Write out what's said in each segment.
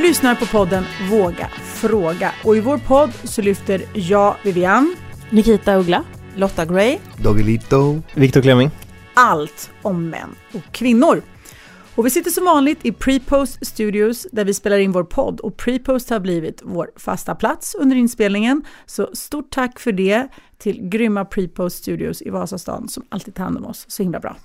Du lyssnar på podden Våga fråga och i vår podd så lyfter jag, Vivian, Nikita Uggla. Lotta Gray. Doggelito. Viktor Klemming. allt om män och kvinnor. Och vi sitter som vanligt i Prepost Studios där vi spelar in vår podd och Prepost har blivit vår fasta plats under inspelningen. Så stort tack för det till grymma Prepost Studios i Vasastan som alltid tar hand om oss så himla bra.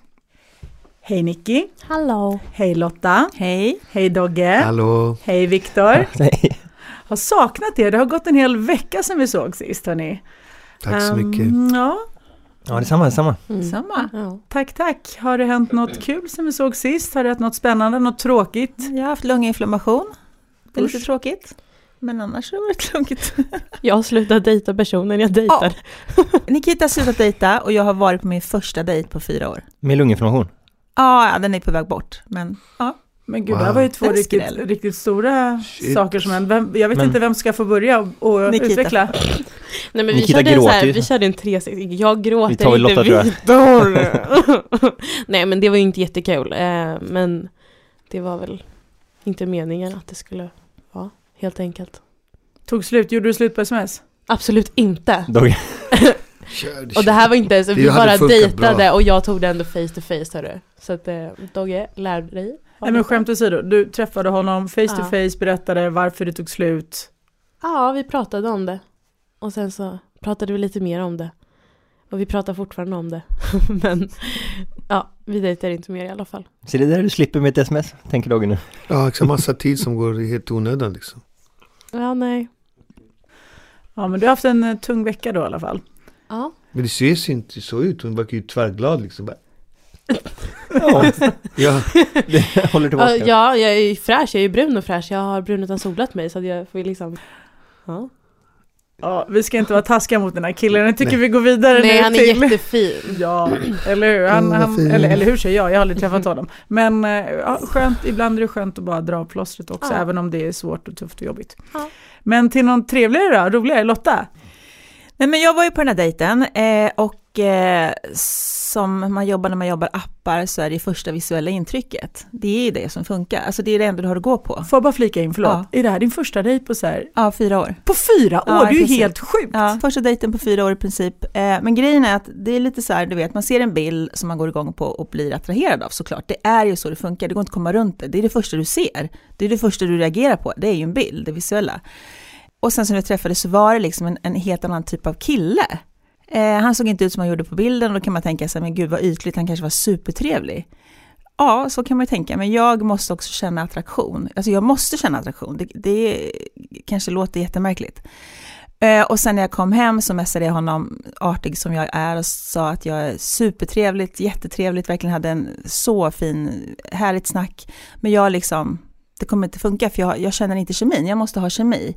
Hej Nicky, Hallå. hej Lotta, Hej. hej Dogge, Hallå. hej Viktor. Nej. Har saknat er, det har gått en hel vecka sedan vi såg sist hörni. Tack så Ehm, mycket. Ja, Ja, detsamma, detsamma. Samma. Ja. tack tack. Har det hänt något kul sen vi såg sist? Har det hänt något spännande, något tråkigt? Jag har haft lunginflammation. Det är lite Usch. tråkigt. Men annars har det varit lugnt. Jag har slutat dejta personen jag dejtar. Nikita har slutat dejta och jag har varit på min första dejt på fyra år. Med lunginflammation. Ja, den är på väg bort. Men ja, Men gud, Wow. det här var ju två riktigt, riktigt stora Shit. saker som hände. Jag vet Men- inte vem ska få börja och, Nikita. utveckla. Nej men vi Nikita körde, en så gråter här, ju. vi körde en 360, jag gråter Vi tar inte. Viktor. Nej men det var ju inte jättekul. Eh, men det var väl inte meningen att det skulle vara, helt enkelt. Tog slut, gjorde du slut på sms? Absolut inte. Kör, Och det här var inte, så Det vi bara dejtade bra. och jag tog det ändå face to face hörru. Så att eh, Dogge, lär dig. Nej men skämt åsido, du träffade honom face to face, berättade varför det tog slut. Ja, vi pratade om det. Och sen så pratade vi lite mer om det. Och vi pratar fortfarande om det. Men ja, vi dejtar inte mer i alla fall. Så det är där du slipper med ett sms, tänker Dogge nu. Ja, exakt. Massa tid som går i helt onödan liksom. Ja, nej. Ja men du har haft en eh, tung vecka då i alla fall. Ja. Men det ser ju inte så ut. Hon verkar ju tvärglad liksom. Ja, Ja, det håller tillbaka. Ja, ja, jag är ju fräsch, jag är ju brun och fräsch. Jag har brun utan solat mig så att jag får liksom... Ja. Ja, vi ska inte vara taskiga mot den här killen, jag tycker Nej. vi går vidare Nej, nu han är till... jättefin. Ja, eller hur? Han, han, eller, eller hur säger jag? Jag har aldrig träffat honom. Men eh, ja, skönt, ibland är det skönt att bara dra av plåstret också, Ja. även om det är svårt och tufft och jobbigt. Ja. Men till någon trevligare då, roligare, Lotta? Nej, men jag var ju på den här dejten eh, och eh, som man jobbar när man jobbar appar så är det första visuella intrycket. Det är ju det som funkar. Alltså det är det enda du har att gå på. Får jag bara flika in, förlåt. Ja. Är det här din första dejt på så här, Ja, fyra år. på fyra år? Ja, det är ju precis. helt sjukt. Ja, första dejten på fyra år i princip. Eh, men grejen är att det är lite så här, du vet, man ser en bild som man går igång på och blir attraherad av såklart. Det är ju så det funkar, det går inte att komma runt det. Det är det första du ser. Det är det första du reagerar på. Det är ju en bild, det visuella. Och sen som jag träffades så var det liksom en, en helt annan typ av kille. Eh, han såg inte ut som han gjorde på bilden och då kan man tänka sig, men gud vad ytligt, han kanske var supertrevlig. Ja, så kan man ju tänka, men jag måste också känna attraktion. Alltså jag måste känna attraktion, det, det kanske låter jättemärkligt. Eh, och sen när jag kom hem så messade jag honom, artig som jag är, och sa att jag är supertrevligt, jättetrevligt, verkligen hade en så fin, härligt snack. Men jag liksom, det kommer inte funka för jag, jag känner inte kemin, jag måste ha kemi.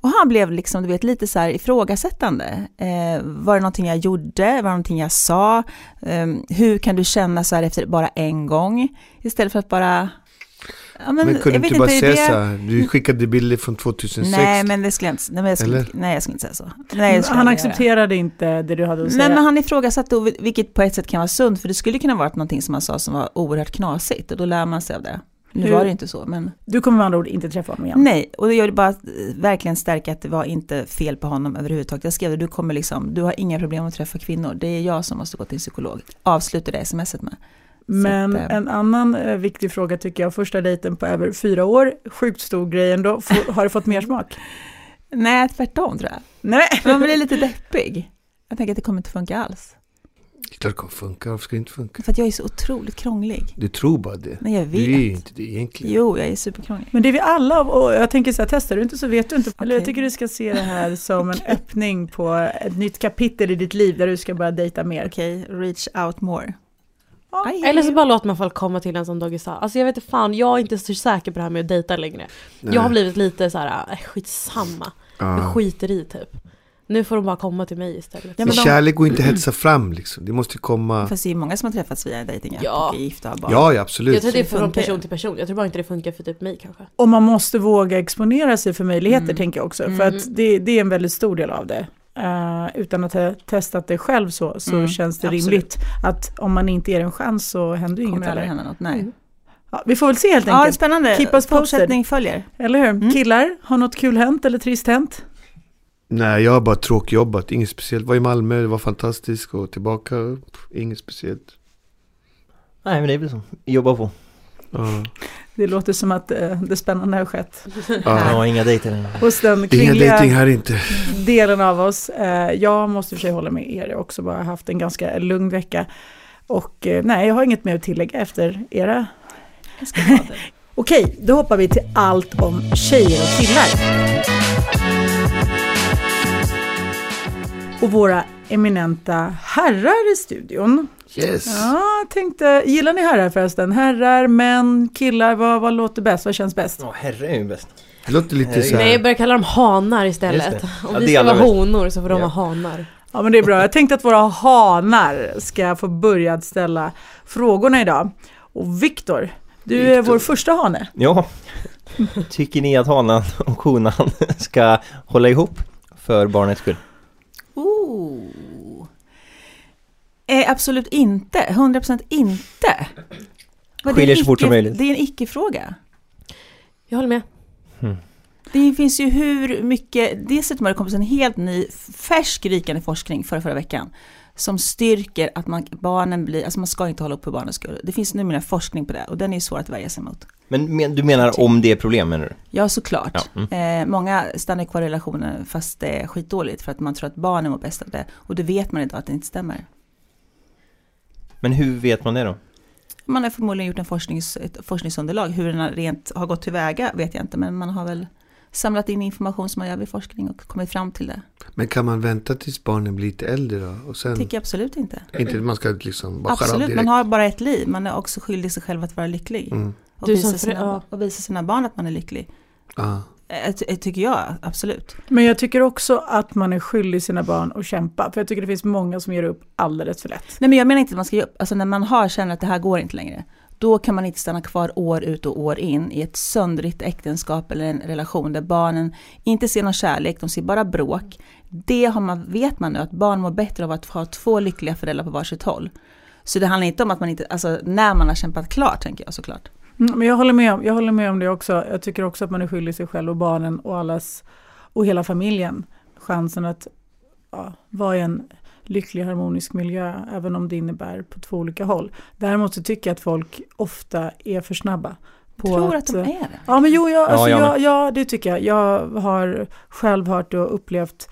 Och han blev liksom, du vet, lite så här ifrågasättande. Eh, var det någonting jag gjorde? Var det någonting jag sa? Eh, hur kan du känna så här efter bara en gång? Istället för att bara... Ja, men, kunde jag du vet inte bara säga det- så här? Du skickade bilder från 2006. Nej, men det skulle jag inte, nej, men jag skulle, nej, jag skulle inte säga så. Nej, han inte göra. accepterade inte det du hade att säga. Nej, men han ifrågasatte, vilket på ett sätt kan vara sunt, för det skulle kunna vara någonting som han sa som var oerhört knasigt, och då lär man sig av det. Nu Hur- var det inte så, men Du kommer med andra ord inte träffa honom igen? nej, och jag vill bara eh, verkligen stärka att det var inte fel på honom överhuvudtaget. Jag skrev det, du kommer liksom, du har inga problem att träffa kvinnor, det är jag som måste gå till en psykolog. Avsluta det smset med. Men att, eh, en annan eh, viktig fråga tycker jag, första dejten på över fyra år, sjukt stor grej ändå, har du fått mer smak? Nej, tvärtom tror jag. Nej, Man blir lite deppig. Jag tänker att det kommer inte funka alls. Det är klart det kommer funka. Varför ska det inte funka? För att jag är så otroligt krånglig. Du tror bara det. Nej, jag Du är ju vet. inte det egentligen. Jo, jag är superkrånglig. men det är vi alla och jag tänker så här, testar du inte så vet du inte. Eller jag tycker du ska se det här som en öppning på ett nytt kapitel i ditt liv där du ska börja dejta mer. Okej, reach out more. Aj, Eller så bara låter man folk komma till en som Dogge sa. Alltså jag vet inte fan, jag är inte så säker på det här med att dejta längre. Nej. Jag har blivit lite så här, äh, skitsamma. Jag Ja. skiter i typ. Nu får de bara komma till mig istället. Ja, de- kärlek går inte att hetsa fram liksom. Det måste komma... Fast det är många som har träffats via dejtingapp Ja. och är gifta och barn. Ja, ja, absolut. jag tror det är från person till person. Jag tror bara inte det funkar för typ mig kanske. Och man måste våga exponera sig för möjligheter Mm. tänker jag också. För Mm. att det, det är en väldigt stor del av det. Eh, utan att ha testat det själv så, så Mm, känns det absolut. rimligt att om man inte ger en chans så händer ju kommer inget heller. hända något. Nej. Mm. Ja, vi får väl se helt Ja, enkelt. spännande. Keep us posted. Fortsättning följer. Eller hur? Mm. Killar, har något kul hänt eller trist hänt? Nej, jag har bara tråkjobbat, inget speciellt. Var i Malmö, det var fantastiskt och tillbaka, inget speciellt. Nej men det är väl så. Jobba på. Ja. Det låter som att eh, det spännande har skett Ja. Ja, inga dejter. hos den kvinnliga dejting här inte. delen av oss. Eh, jag måste i och för sig hålla med er, jag har också bara haft en ganska lugn vecka. Och eh, nej, jag har inget mer att tillägga efter era. Okej, då hoppar vi till allt om tjejer och killar. Och våra eminenta herrar i studion. Yes. Ja, tänkte, gillar ni herrar förresten? Herrar, män, killar, vad, vad låter bäst? Vad känns bäst? Ja, herre är ju bäst. Det låter lite så Nej, jag här. börjar kalla dem hanar istället. Om Ja, vi det är ska vara honor så får de Ja. vara hanar. Ja men det är bra. Jag tänkte att våra hanar ska få börja ställa frågorna idag. Och Viktor, du är Viktor. vår första hane. Ja. Tycker ni att hanan och honan ska hålla ihop för barnets skull? Ooh. Eh, absolut inte, 100% inte. Är Skiljer så fort som möjligt. Det är en icke-fråga. Jag håller med. Det finns ju hur mycket, dessutom har det kommit en helt ny färsk rykande forskning förra, förra veckan som styrker att man, barnen blir, alltså man ska inte hålla upp för barnens skull. Det finns numera forskning på det och den är svår att värja sig mot. Men men du menar om det är problem menar du? Ja, såklart. Ja, mm. Eh, många stannar kvar i relationer fast det är skitdåligt för att man tror att barnen mår bäst av det. Och det vet man idag att det inte stämmer. Men hur vet man det då? Man har förmodligen gjort en forsknings, ett forskningsunderlag. Hur den rent har gått tillväga vet jag inte, men man har väl samlat in information som man gör vid forskning och kommit fram till det. Men kan man vänta tills barnen blir lite äldre då? Och sen, Tycker jag absolut inte. inte man ska liksom bara Absolut, man har bara ett liv. Man är också skyldig sig själv att vara lycklig. Mm. Och, Du visa som sina, ja. och visa sina barn att man är lycklig. Ja. Eh, ty- tycker jag, absolut. Men jag tycker också att man är skyldig sina barn att kämpa. För jag tycker det finns många som ger upp alldeles för lätt. Nej men jag menar inte att man ska ge upp, alltså när man har känner att det här går inte längre. Då kan man inte stanna kvar år ut och år in i ett söndrigt äktenskap eller en relation där barnen inte ser någon kärlek, de ser bara bråk. Det har man, vet man nu att barn mår bättre av att ha två lyckliga föräldrar på varsitt håll. Så det handlar inte om att man inte, alltså när man har kämpat klart tänker jag såklart. Mm, men jag håller, med om, jag håller med om det också. Jag tycker också att man är skyldig sig själv och barnen och allas och hela familjen chansen att ja, vara i en lycklig harmonisk miljö, även om det innebär på två olika håll. Däremot så tycker jag att folk ofta är för snabba. På Tror att de eh, är det. Ja, men jo, jag, alltså, Ja, jag ja, ja, det tycker jag. Jag har själv hört och upplevt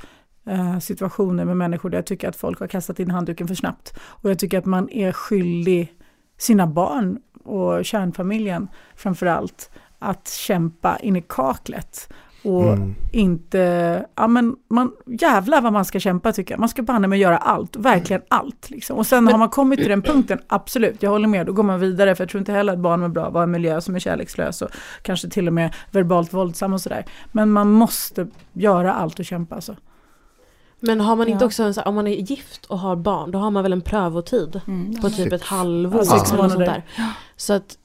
eh, situationer med människor där jag tycker att folk har kastat in handduken för snabbt. Och jag tycker att man är skyldig sina barn och kärnfamiljen framför allt att kämpa in i kaklet. Och Mm. inte, ja men man, jävlar vad man ska kämpa tycker jag. Man ska banne med göra allt, verkligen allt. Liksom. Och sen har man kommit till den punkten, absolut, jag håller med, då går man vidare. För jag tror inte heller att barn mår bra av i en miljö som är kärlekslös och kanske till och med verbalt våldsam och sådär. Men man måste göra allt och kämpa alltså. Men har man inte Ja. också, en, om man är gift och har barn, då har man väl en prövotid Mm. på typ ett halvår. Ja, sex något sånt månader. där. Så att,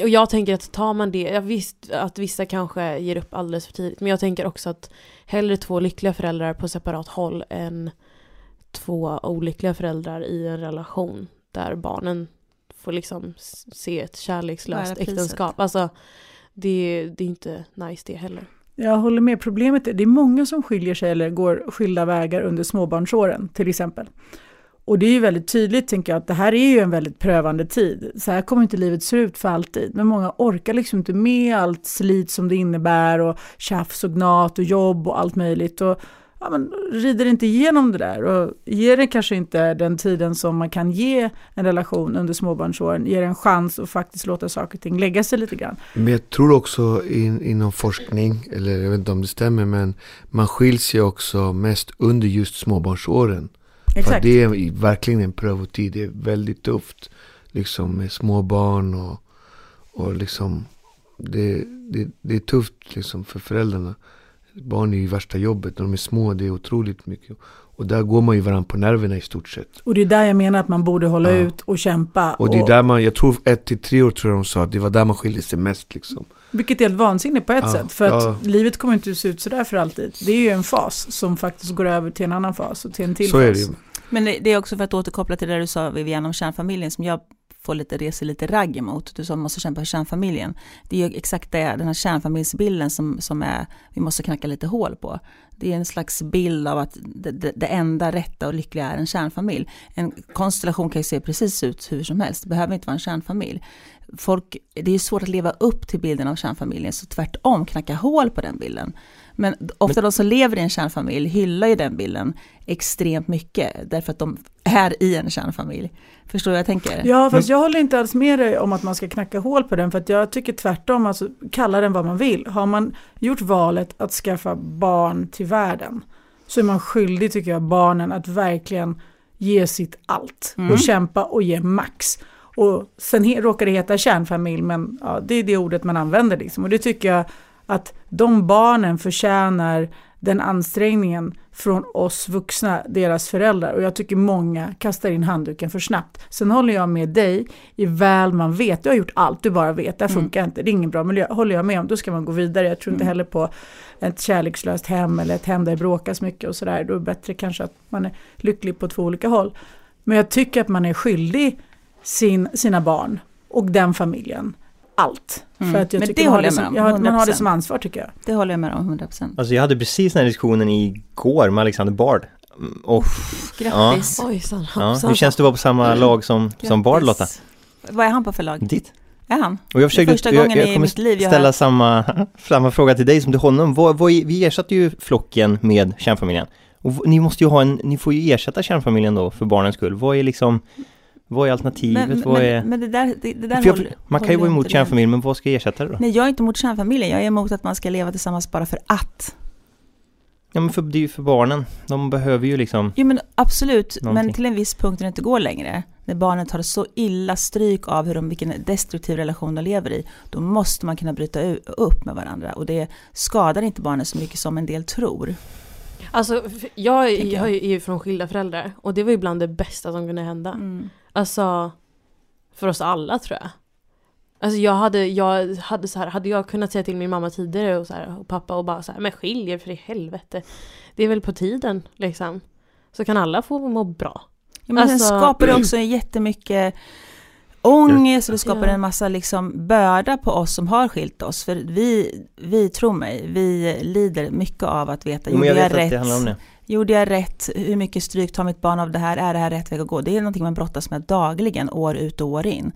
och jag tänker att tar man det, jag visst att vissa kanske ger upp alldeles för tidigt, men jag tänker också att hellre två lyckliga föräldrar på separat håll än två olyckliga föräldrar i en relation där barnen får liksom se ett kärlekslöst äktenskap. Alltså, det, det är inte nice det heller. Jag håller med. Problemet är det är många som skiljer sig eller går skilda vägar under småbarnsåren till exempel. Och det är ju väldigt tydligt tänker jag att det här är ju en väldigt prövande tid. Så här kommer inte livet se ut för alltid. Men många orkar liksom inte med allt slit som det innebär och tjafs och gnat och jobb och allt möjligt. Och ja, men, rider inte igenom det där och ger det kanske inte den tiden som man kan ge en relation under småbarnsåren, ger en chans att faktiskt låta saker och ting lägga sig lite grann. Men jag tror också in, inom forskning, eller jag vet inte om det stämmer, men man skiljs ju också mest under just småbarnsåren. För Exakt. det är verkligen en prövotid, det är väldigt tufft. Liksom med små barn och, och liksom, det, det, det är tufft liksom för föräldrarna. Barn är ju värsta jobbet, när de är små, det är otroligt mycket. Och där går man ju varandra på nerverna i stort sett. Och det är där jag menar att man borde hålla Ja. ut och kämpa. Och det är där man, jag tror ett till tre år tror jag de sa, att det var där man skilde sig mest liksom. Vilket är helt vansinnigt på ett Ja, sätt. För att ja. livet kommer inte se ut sådär för alltid. Det är ju en fas som faktiskt går över till en annan fas och till en till Så fas. är det ju. Men det, det är också för att återkoppla till det du sa Vivian om kärnfamiljen som jag får lite, reser lite ragg emot. Du sa man måste kämpa för kärnfamiljen. Det är ju exakt det, den här kärnfamiljsbilden som, som är, vi måste knacka lite hål på. Det är en slags bild av att det, det, det enda rätta och lyckliga är en kärnfamilj. En konstellation kan ju se precis ut hur som helst, det behöver inte vara en kärnfamilj. Folk, det är svårt att leva upp till bilden av kärnfamiljen, så tvärtom knacka hål på den bilden. Men ofta de som lever i en kärnfamilj hyllar ju den bilden extremt mycket, därför att de är i en kärnfamilj. Förstår du vad jag tänker? Ja, fast jag håller inte alls med dig om att man ska knacka hål på den, för att jag tycker tvärtom, alltså kalla den vad man vill. Har man gjort valet att skaffa barn till världen, så är man skyldig, tycker jag, barnen att verkligen ge sitt allt Mm. och kämpa och ge max. Och sen råkar det heta kärnfamilj, men ja, det är det ordet man använder liksom. Och det tycker jag att de barnen förtjänar den ansträngningen från oss vuxna, deras föräldrar. Och jag tycker många kastar in handduken för snabbt. Sen håller jag med dig i väl man vet. Du har gjort allt du bara vet. Det här Mm. funkar inte. Det är ingen bra miljö. Håller jag med om. Då ska man gå vidare. Jag tror inte Mm. heller på ett kärlekslöst hem eller ett hem där det bråkas mycket och sådär. Då är det bättre kanske att man är lycklig på två olika håll. Men jag tycker att man är skyldig sin, sina barn och den familjen allt. Mm. För att jag Men tycker det håller det, jag med som, om, jag, har- man har det 100%. som ansvar tycker jag. Det håller jag med om 100%. Alltså jag hade precis den här diskussionen igår med Alexander Bard. Mm, Och Grattis! Ja, hoppsan. hur känns det att vara på samma lag som, som Bard Lotta? Vad är han på för lag? Ditt? Är han? Och jag försökte, första jag, gången jag i kommer mitt liv jag ställa har- samma, samma fråga till dig som till honom. Vad, vad, vi ersatte ju flocken med kärnfamiljen. Och ni måste ju ha en, ni får ju ersätta kärnfamiljen då för barnens skull. Vad är liksom, vad är alternativet? Men, vad är... men, men det där, det, det där jag, håller, man kan ju vara emot kärnfamiljen, men vad ska ersätta det då? Nej, jag är inte emot kärnfamiljen. Jag är emot att man ska leva tillsammans bara för att. Ja men för, det är ju för barnen. De behöver ju liksom, Jo men absolut, Någonting. men till en viss punkt när det inte går längre. När barnet har så illa stryk av hur de, vilken destruktiv relation de lever i. Då måste man kunna bryta upp med varandra. Och det skadar inte barnet så mycket som en del tror. Alltså, jag, jag. jag är ju från skilda föräldrar och det var ju bland det bästa som kunde hända. Mm. Alltså, för oss alla tror jag. Alltså jag hade, jag hade så här, hade jag kunnat säga till min mamma tidigare och, så här, och pappa och bara så här, men skilj er för i helvete. Det är väl på tiden liksom. Så kan alla få må bra. Ja, men sen Alltså- skapar det också jättemycket ångest och det skapar Ja. en massa liksom börda på oss som har skilt oss. För vi, vi tror mig, vi lider mycket av att veta, jo, jag jag, vet det rätt? handlar om det. Gjorde jag rätt? Hur mycket stryk tar mitt barn av det här? Är det här rätt väg att gå? Det är någonting man brottas med dagligen, år ut och år in.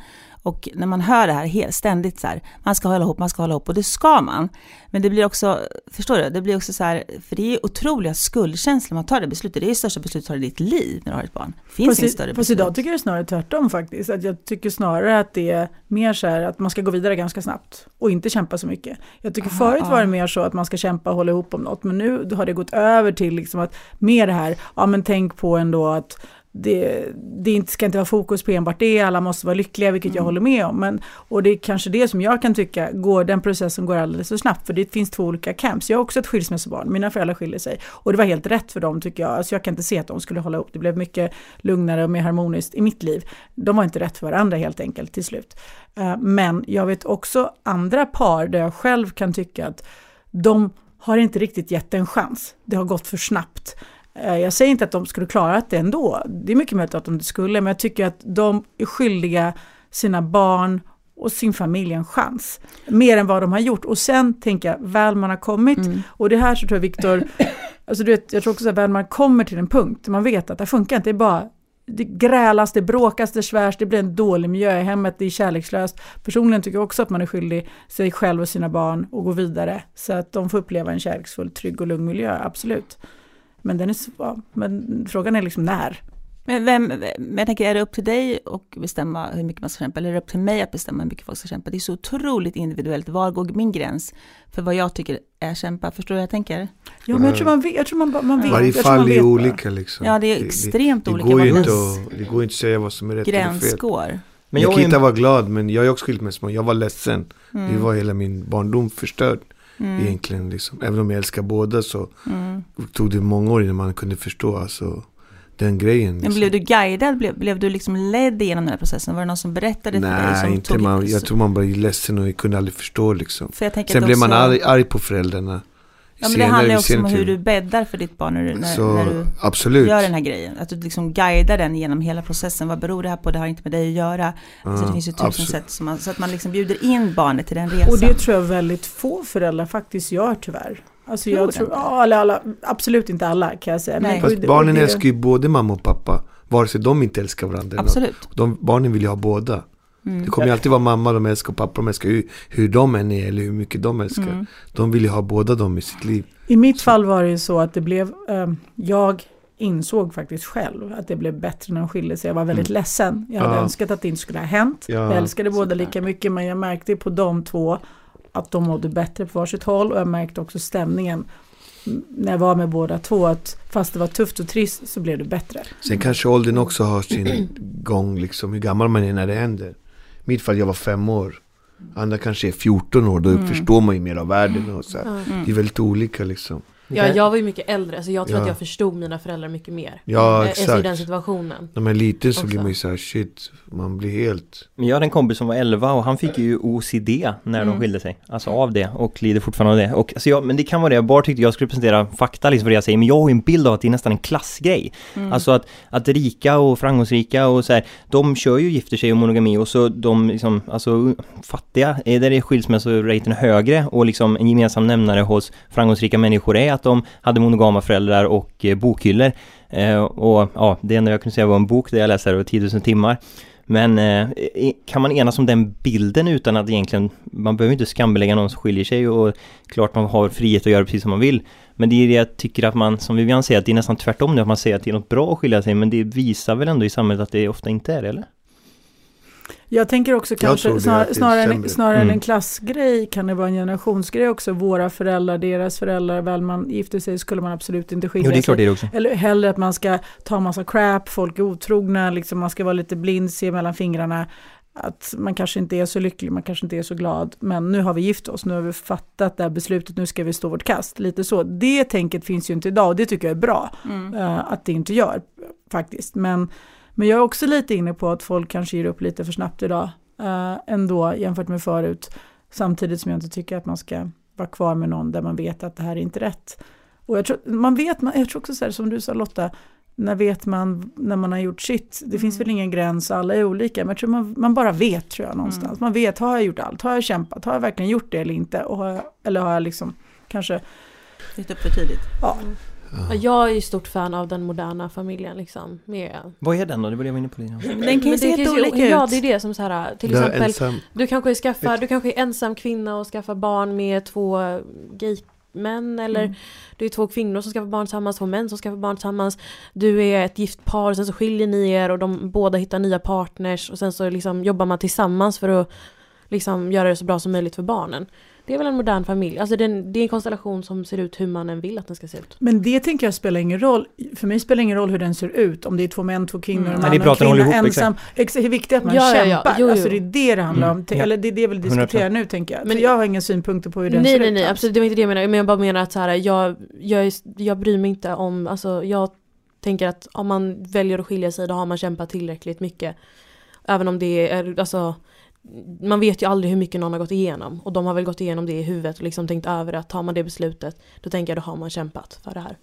Och när man hör det här ständigt så här, man ska hålla ihop, man ska hålla ihop, och det ska man. Men det blir också, förstår du, det blir också så här, för det är otroliga skuldkänslor man tar det beslutet. Det är det största beslutet du tar i ditt liv när du har ett barn. Det finns Fast, inget större fast beslut. idag tycker jag snarare tvärtom faktiskt. Att jag tycker snarare att det är mer så här att man ska gå vidare ganska snabbt och inte kämpa så mycket. Jag tycker Aha, förut var det ja. mer så att man ska kämpa och hålla ihop om något, men nu har det gått över till liksom att mer det här, ja men tänk på ändå att det, det inte, ska inte vara fokus på enbart det, alla måste vara lyckliga, vilket jag Mm. håller med om. Men, och det är kanske det som jag kan tycka, går, den processen går alldeles för snabbt, för det finns två olika camps. Jag har också ett skilsmässobarn, mina föräldrar skiljer sig. Och det var helt rätt för dem tycker jag. Alltså jag kan inte se att de skulle hålla ihop, det blev mycket lugnare och mer harmoniskt i mitt liv. De var inte rätt för varandra helt enkelt till slut. Eh, Men jag vet också andra par där jag själv kan tycka att de har inte riktigt gett en chans. Det har gått för snabbt. Eh, Jag säger inte att de skulle klara det ändå. Det är mycket möjligt att de skulle, men jag tycker att de är skyldiga sina barn och sin familj en chans. Mer än vad de har gjort. Och sen tänker jag, väl man har kommit, Mm. och det här så tror jag Viktor, alltså du vet, jag tror också att väl man kommer till en punkt man vet att det funkar inte, det är bara det grälas, det bråkas, det svärs, det blir en dålig miljö i hemmet, det är kärlekslöst. Personligen tycker jag också att man är skyldig sig själv och sina barn att gå vidare så att de får uppleva en kärleksfull, trygg och lugn miljö, absolut. Men, den är, svår. men frågan är liksom när. Men, vem, men jag tänker, är det upp till dig att bestämma hur mycket man ska kämpa, eller är det upp till mig att bestämma hur mycket folk ska kämpa? Det är så otroligt individuellt. Var går min gräns för vad jag tycker är kämpa? Förstår du vad jag tänker? Ja, men jag tror man vet. Jag tror man, man vet Varje fall är olika liksom. Ja, det är extremt det, olika går ju vad inte att, det går inte att säga vad som är rätt eller gräns fel. går. Men en, vara glad men jag är också skilsmässa. Jag var ledsen. Mm. Det var hela min barndom förstörd Mm. egentligen. Liksom. Även om jag älskar båda så Mm. tog det många år innan man kunde förstå alltså, den grejen. Men Liksom. blev du guidad? Blev, blev du liksom ledd igenom den här processen? Var det någon som berättade för dig? Nej, inte man, jag tror man bara är ledsen och kunde aldrig förstå liksom. För jag Sen blev man arg, arg på föräldrarna Ja, men det handlar ju också om hur du bäddar för ditt barn när du, när, Så när du absolut. gör den här grejen. Att du liksom guidar den genom hela processen. Vad beror det här på? Det har inte med dig att göra. alltså det Ja, finns ju tusen absolut. sätt. Som man, så att man liksom bjuder in barnet till den resan. Och det tror jag väldigt få föräldrar faktiskt gör tyvärr. Alltså Tror jag tror, inte? ja, eller alla, absolut inte alla kan jag säga. Nej. och Fast det- barnen och det- älskar ju både mamma och pappa. Vare sig de inte älskar varandra. Absolut. De, barnen vill ju ha båda. Mm. Det kommer ju alltid vara mamma de älskar och pappa de älskar. Hur, hur de än är eller hur mycket de älskar. Mm. De vill ju ha båda dem i sitt liv. I mitt fall var det ju så att det blev, eh, jag insåg faktiskt själv att det blev bättre när de skilde sig. Jag var väldigt Mm. ledsen. Jag hade Ja. önskat att det inte skulle ha hänt. Ja. Jag älskade båda lika mycket men jag märkte på de två att de mådde bättre på varsitt håll och jag märkte också stämningen när jag var med båda två att fast det var tufft och trist så blev det bättre. Sen kanske åldern också har sin gång, liksom hur gammal man är när det händer. Mitt fall, jag var fem år. Andra kanske är 14 år, då Mm. förstår man ju mer av världen och så. Mm. Det är väldigt olika liksom. Ja, jag var ju mycket äldre, så jag tror Ja. att jag förstod mina föräldrar mycket mer. Ja, Eh, alltså I exakt. den situationen. När man är liten så Också. blir man ju såhär, shit, man blir helt... Men jag hade en kompis som var 11 och han fick ju OCD när Mm. de skilde sig. Alltså av det och lider fortfarande av det. Och, alltså jag, men det kan vara det, jag bara tyckte jag skulle presentera fakta liksom för det jag säger. Men jag har ju en bild av att det är nästan en klassgrej. Mm. Alltså att, att rika och framgångsrika och så här, de kör ju gifter sig och monogami och så de liksom, alltså fattiga, är där är skilsmässoraten högre och liksom en gemensam nämnare hos framgångsrika människor är att de hade monogama föräldrar och eh, bokhyllor. Eh, och ja, det enda jag kunde säga var en bok där jag läste det var 10 000 timmar. Men eh, kan man enas om den bilden utan att egentligen, man behöver inte skambelägga någon som skiljer sig och klart man har frihet att göra precis som man vill. Men det är det jag tycker att man, som Vivian säger, att det är nästan tvärtom nu, att man säger att det är något bra att skilja sig, men det visar väl ändå i samhället att det ofta inte är det, eller? Jag tänker också kanske snar, snarare, sämre. snarare än Mm. en klassgrej kan det vara en generationsgrej också. Våra föräldrar, deras föräldrar, väl man gifter sig skulle man absolut inte skilja Jo, det är sig. klart är det också. Eller hellre att man ska ta massa crap, folk är otrogna, liksom man ska vara lite blind, se mellan fingrarna. Att man kanske inte är så lycklig, man kanske inte är så glad. Men nu har vi gift oss, nu har vi fattat det här beslutet, nu ska vi stå vårt kast. Lite så. Det tänket finns ju inte idag och det tycker jag är bra. Mm. eh, att det inte gör faktiskt. Men, men jag är också lite inne på att folk kanske ger upp lite för snabbt idag. eh, ändå jämfört med förut. Samtidigt som jag inte tycker att man ska vara kvar med någon där man vet att det här är inte rätt. Och jag tror, man vet, man, jag tror också så här, som du sa Lotta, när vet man när man har gjort sitt? Det finns väl ingen gräns, alla är olika, men jag tror man, man bara vet tror jag någonstans. Man vet, har jag gjort allt? Har jag kämpat? Har jag verkligen gjort det eller inte? Och har jag, eller har jag liksom kanske, Lite upp för tidigt. ja, Ja, Jag är ju stort fan av den moderna familjen liksom. Med, Vad är den då? Det var det jag var inne på. Men den kan ju se det ju- jätteolika ut. Ja, det är det som så här, till Där exempel, ensam. du kanske, skaffar, du kanske är ensam kvinna och skaffar barn med två gaymän eller Mm. du är två kvinnor som skaffar barn tillsammans, två män som skaffar barn tillsammans. Du är ett gift par och sen så skiljer ni er och de båda hittar nya partners och sen så liksom jobbar man tillsammans för att liksom göra det så bra som möjligt för barnen. Det är väl en modern familj, alltså det är en, det är en konstellation som ser ut hur man än vill att den ska se ut. Men det tänker jag spelar ingen roll. För mig spelar ingen roll hur den ser ut. Om det är två män, två kvinnor, Mm. en Nej, man det och en kvinna, ihop, ensam. Exakt. Hur viktigt att man Ja, ja, ja. kämpar. Jo, jo. Alltså det är det det handlar Mm. om. Ja. Eller det är det jag vill diskutera 100%. nu tänker jag. Men- För jag har inga synpunkter på hur den nej, ser nej, ut. nej, alls. absolut. Det var inte det jag menade. Men jag bara menar att så här, jag, jag, är, jag bryr mig inte om, alltså jag tänker att om man väljer att skilja sig då har man kämpat tillräckligt mycket. Även om det är, alltså man vet ju aldrig hur mycket någon har gått igenom. Och de har väl gått igenom det i huvudet och liksom tänkt över att tar man det beslutet då tänker jag då har man kämpat för det här.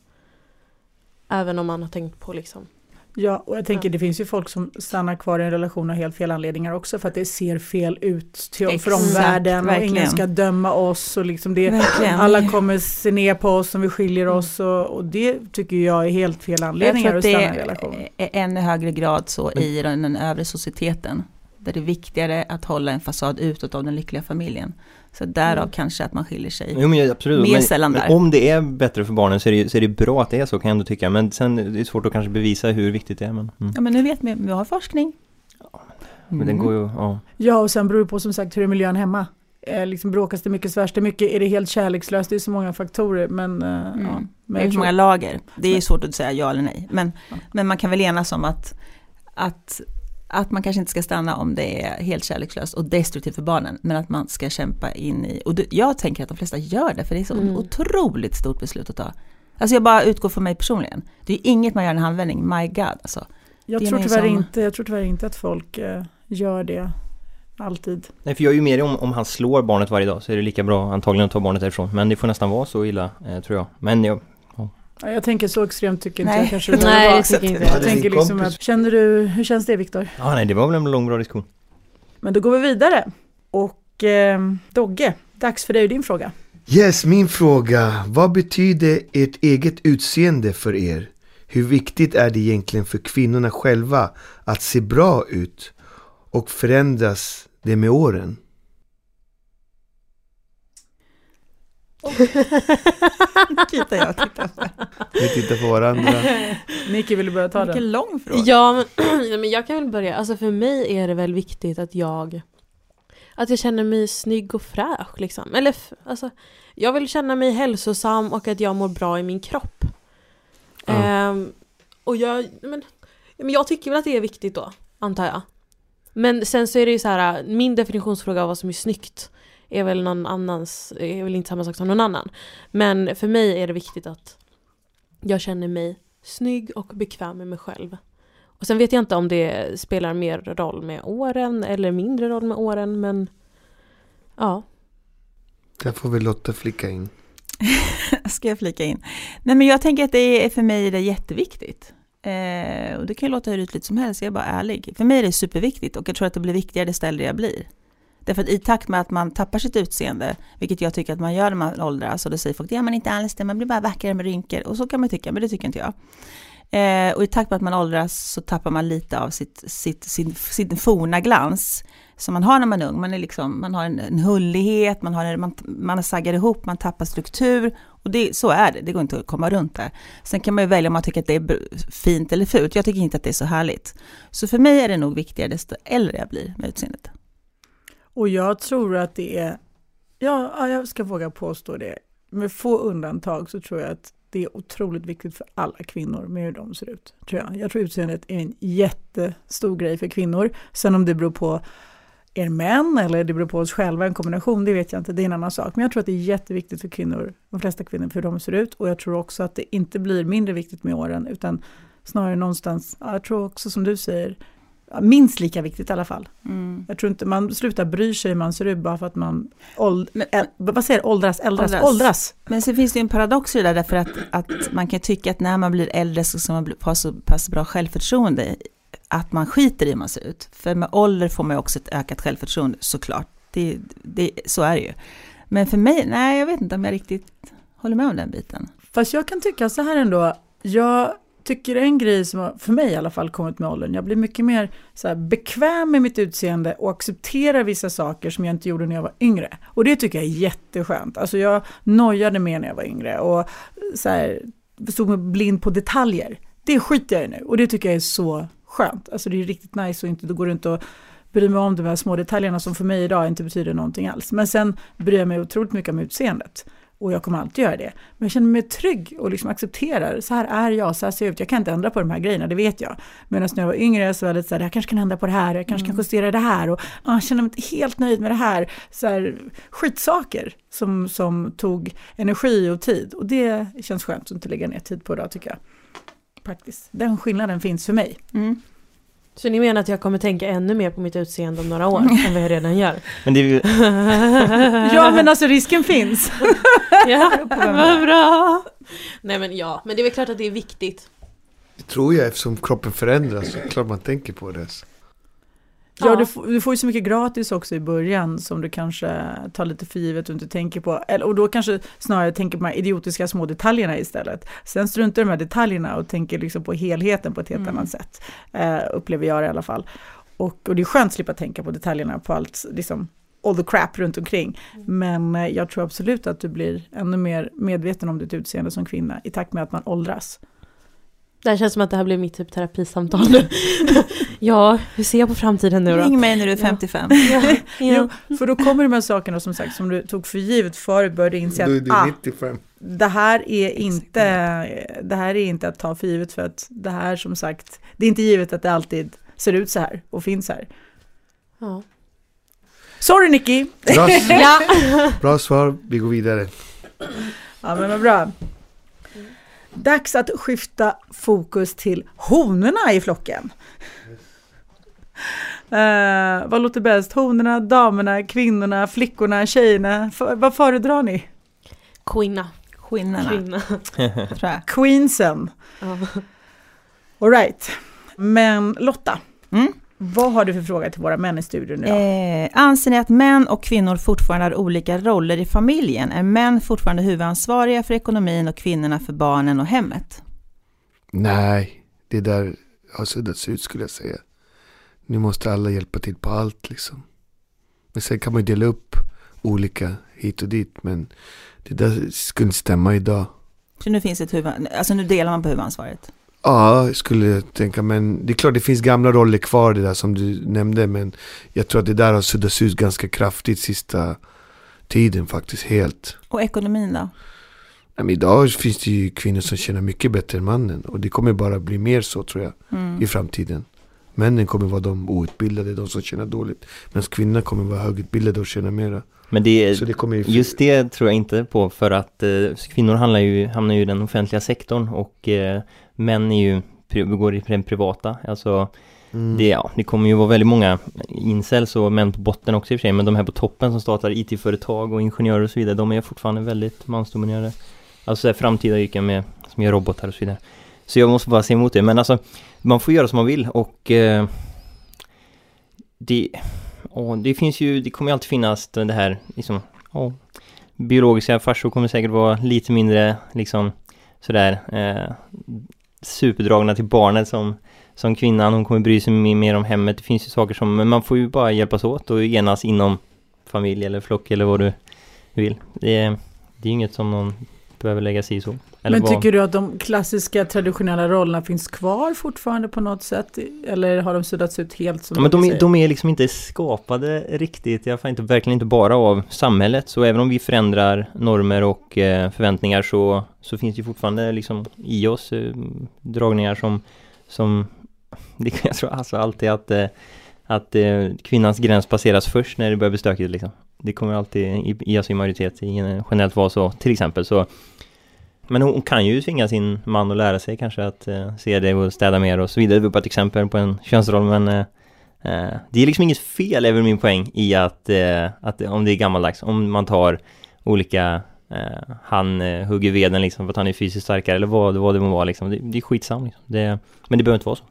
Även om man har tänkt på liksom Ja, och jag tänker det finns ju folk som stannar kvar i en relation av helt fel anledningar också för att det ser fel ut till, för Exakt, omvärlden och ingen verkligen. ska döma oss och liksom det, Verkligen. alla kommer se ner på oss om vi skiljer oss och, och det tycker jag är helt fel anledningar att att stanna det i en relation. är ännu högre grad så i den, den övre societeten. Där det är viktigare att hålla en fasad utåt av den lyckliga familjen. Så därav Mm. kanske att man skiljer sig. Jo men absolut, Mer men, sällan men där. om det är bättre för barnen så är, det, så är det bra att det är så kan jag ändå tycka. Men sen är det svårt att kanske bevisa hur viktigt det är. Men, mm. Ja men nu vet vi, vi har forskning. men den går ju, ja. Ja, och sen beror det på som sagt hur är miljön hemma. Eh, liksom bråkas det mycket, svärs det mycket, är det helt kärlekslöst? Det är så många faktorer. Men, eh, ja, Mm. men Det är så många lager. Det är ju svårt att säga ja eller nej. Men, Ja. men man kan väl enas om att, att, att man kanske inte ska stanna om det är helt kärlekslöst och destruktivt för barnen. Men att man ska kämpa in i, och jag tänker att de flesta gör det för det är så Mm. otroligt stort beslut att ta. Alltså jag bara utgår från mig personligen. Det är inget man gör i en handvändning, my god alltså. jag, tror tyvärr som- inte, jag tror tyvärr inte att folk eh, gör det alltid. Nej, för jag är ju mer om, om han slår barnet varje dag så är det lika bra antagligen att ta barnet därifrån. Men det får nästan vara så illa, eh, tror jag. Men jag, Ja, jag tänker så extremt tycker inte Nej. jag kanske det Nej, det tycker inte Ja, jag. Jag tänker liksom att, känner du, hur känns det Viktor? ja nej, det var väl en lång bra diskussion. Men då går vi vidare. Och eh, Dogge, dags för dig och din fråga. Yes, min fråga. Vad betyder ert eget utseende för er? Hur viktigt är det egentligen för kvinnorna själva att se bra ut? Och förändras det med åren? Tittar jag tittar på. Vi tittar på varandra. Nicky, vill du börja ta den? Vilken lång fråga. Ja, men, ja, men jag kan väl börja. Alltså för mig är det väl viktigt att jag att jag känner mig snygg och fräsch liksom. Eller alltså, jag vill känna mig hälsosam och att jag mår bra i min kropp. Ja. Ehm, och jag, men, men jag tycker väl att det är viktigt då, antar jag. Men sen så är det ju så här, min definitionsfråga av vad som är snyggt är väl någon annans, är väl inte samma sak som någon annan. Men för mig är det viktigt att jag känner mig snygg och bekväm med mig själv. Och sen vet jag inte om det spelar mer roll med åren eller mindre roll med åren, men ja. Där får vi Lotta flicka in. Ska jag flika in? Nej men jag tänker att det är för mig är det jätteviktigt. Eh, och det kan ju låta hur ytligt som helst, jag är bara ärlig. För mig är det superviktigt och jag tror att det blir viktigare desto äldre jag blir. Därför att i takt med att man tappar sitt utseende, vilket jag tycker att man gör när man åldras, och då säger folk det gör man inte alls det, man blir bara vackrare med rynkor. Och så kan man tycka, men det tycker inte jag. Eh, och i takt med att man åldras så tappar man lite av sitt, sitt, sin, sin forna glans som man har när man är ung. Man, är liksom, man har en, en hullighet, man, har en, man, man saggar ihop, man tappar struktur. Och det, så är det, det går inte att komma runt det. Sen kan man ju välja om man tycker att det är fint eller fult. Jag tycker inte att det är så härligt. Så för mig är det nog viktigare desto äldre jag blir med utseendet. Och jag tror att det är, ja, jag ska våga påstå det, med få undantag så tror jag att det är otroligt viktigt för alla kvinnor med hur de ser ut. Tror jag. jag tror utseendet är en jättestor grej för kvinnor. Sen om det beror på er män eller det beror på oss själva, en kombination, det vet jag inte, det är en annan sak. Men jag tror att det är jätteviktigt för kvinnor, de flesta kvinnor, för hur de ser ut. Och jag tror också att det inte blir mindre viktigt med åren, utan snarare någonstans, ja, jag tror också som du säger, minst lika viktigt i alla fall. Mm. Jag tror inte man slutar bry sig hur man ser ut bara för att man åld, äl, vad säger åldras, äldras, Åldras. åldras. Men så finns det ju en paradox i det där, därför att, att man kan tycka att när man blir äldre så ska man ha så pass bra självförtroende att man skiter i hur man ser ut. För med ålder får man ju också ett ökat självförtroende såklart. Det, det, så är det ju. Men för mig, nej jag vet inte om jag riktigt håller med om den biten. Fast jag kan tycka så här ändå, jag tycker en grej som har, för mig i alla fall kommit med åldern, jag blir mycket mer så här, bekväm med mitt utseende och accepterar vissa saker som jag inte gjorde när jag var yngre. Och det tycker jag är jätteskönt. Alltså jag nojade mer när jag var yngre och så här, stod mig blind på detaljer. Det skiter jag i nu och det tycker jag är så skönt. Alltså det är riktigt nice och inte, då går det inte att bry mig om de här små detaljerna som för mig idag inte betyder någonting alls. Men sen bryr jag mig otroligt mycket om utseendet. Och jag kommer alltid göra det. Men jag känner mig trygg och liksom accepterar, så här är jag, så här ser jag ut. Jag kan inte ändra på de här grejerna, det vet jag. Medan när jag var yngre så var det lite så här, jag kanske kan ändra på det här, jag kanske kan justera det här. Och ah, jag känner mig inte helt nöjd med det här. Så här skitsaker som, som tog energi och tid. Och det känns skönt att inte lägga ner tid på idag tycker jag. Faktiskt. Den skillnaden finns för mig. Mm. Så ni menar att jag kommer tänka ännu mer på mitt utseende om några år än vad jag redan gör? Men det är ju, Ja men alltså risken finns. ja, vad bra! Nej men ja, men det är väl klart att det är viktigt. Det tror jag eftersom kroppen förändras. Så klart man tänker på det. Ja, Ja. du, får, du får ju så mycket gratis också i början som du kanske tar lite för givet och inte tänker på. Eller, och då kanske snarare tänker på de här idiotiska små detaljerna istället. Sen struntar du i de här detaljerna och tänker liksom på helheten på ett helt Mm. annat sätt. Eh, upplever jag det i alla fall. Och, och det är skönt att slippa tänka på detaljerna på allt, liksom all the crap runt omkring. Men eh, jag tror absolut att du blir ännu mer medveten om ditt utseende som kvinna i takt med att man åldras. Det här känns som att det här blir mitt typ terapisamtal nu. ja, hur ser jag på framtiden nu då? Ring mig när du är Ja. 55. Ja, ja. Jo, för då kommer de här sakerna som sagt som du tog för givet förut började inse Du, att du ah, är 95. det här är inte det här är inte att ta för givet för att det här som sagt det är inte givet att det alltid ser ut så här och finns här. ja. Sorry Nicky! Bra, ja. bra svar, vi går vidare. Ja men vad bra. Dags att skifta fokus till honorna i flocken. Eh, vad låter bäst? Honorna, damerna, kvinnorna, flickorna, tjejerna? F- vad föredrar ni? Kvinna. Kvinnorna, Kvinna. Queensen. Ja. All right. Men Lotta, Mm. Vad har du för fråga till våra män i studion nu då? Eh, anser ni att män och kvinnor fortfarande har olika roller i familjen? Är män fortfarande huvudansvariga för ekonomin och kvinnorna för barnen och hemmet? Nej, det där har suddats ut skulle jag säga. Nu måste alla hjälpa till på allt liksom. Men sen kan man ju dela upp olika hit och dit. Men det där skulle inte stämma idag. Så nu finns ett huvud, alltså nu delar man på huvudansvaret? Ja, skulle jag tänka. Men det är klart det finns gamla roller kvar det där som du nämnde. Men jag tror att det där har suddats ut ganska kraftigt sista tiden faktiskt helt. Och ekonomin då? Men idag finns det ju kvinnor som tjänar mycket bättre än mannen. Och det kommer bara bli mer så tror jag Mm. i framtiden. Männen kommer vara de outbildade, de som tjänar dåligt. Medan kvinnorna kommer vara högutbildade och tjäna mera. Men det, det kommer ju... Just det tror jag inte på för att eh, kvinnor handlar ju, hamnar ju i den offentliga sektorn och eh, män är ju, går i den privata. Alltså Mm. det, ja, det kommer ju vara väldigt många incels och män på botten också i och för sig men de här på toppen som startar IT-företag och ingenjörer och så vidare de är fortfarande väldigt mansdominerade. Alltså framtida yrken med, som gör robotar och så vidare. Så jag måste bara se emot det men alltså man får göra som man vill och eh, det, åh, det finns ju, det kommer ju alltid finnas det här liksom, åh, biologiska farsor kommer säkert vara lite mindre liksom sådär eh, superdragna till barnet som, som kvinnan, hon kommer bry sig mer, om hemmet. Det finns ju saker som, men man får ju bara hjälpas åt och enas inom familj eller flock eller vad du vill. Det är, det är inget som någon behöver lägga sig i så. Eller Men vad- tycker du att de klassiska traditionella rollerna finns kvar fortfarande på något sätt? Eller har de suddats ut helt? Som Ja, men de, är, de är liksom inte skapade riktigt, i alla fall inte, verkligen inte bara av samhället. Så även om vi förändrar normer och eh, förväntningar så, så finns det fortfarande liksom i oss eh, dragningar som, som jag tror alltså alltid att, eh, att eh, kvinnans gräns passeras först när det börjar bli stökigt liksom. Det kommer alltid i, i oss i majoritet i, generellt vara så, till exempel så men hon, hon kan ju tvinga sin man att lära sig kanske att eh, se det och städa mer och så vidare. Det var bara ett exempel på en könsroll men eh, eh, Det är liksom inget fel, är väl min poäng, i att, eh, att om det är gammaldags, om man tar olika eh, Han eh, hugger veden liksom för att han är fysiskt starkare eller vad, vad det må vara liksom. Det, det är skitsam liksom. det, Men det behöver inte vara så.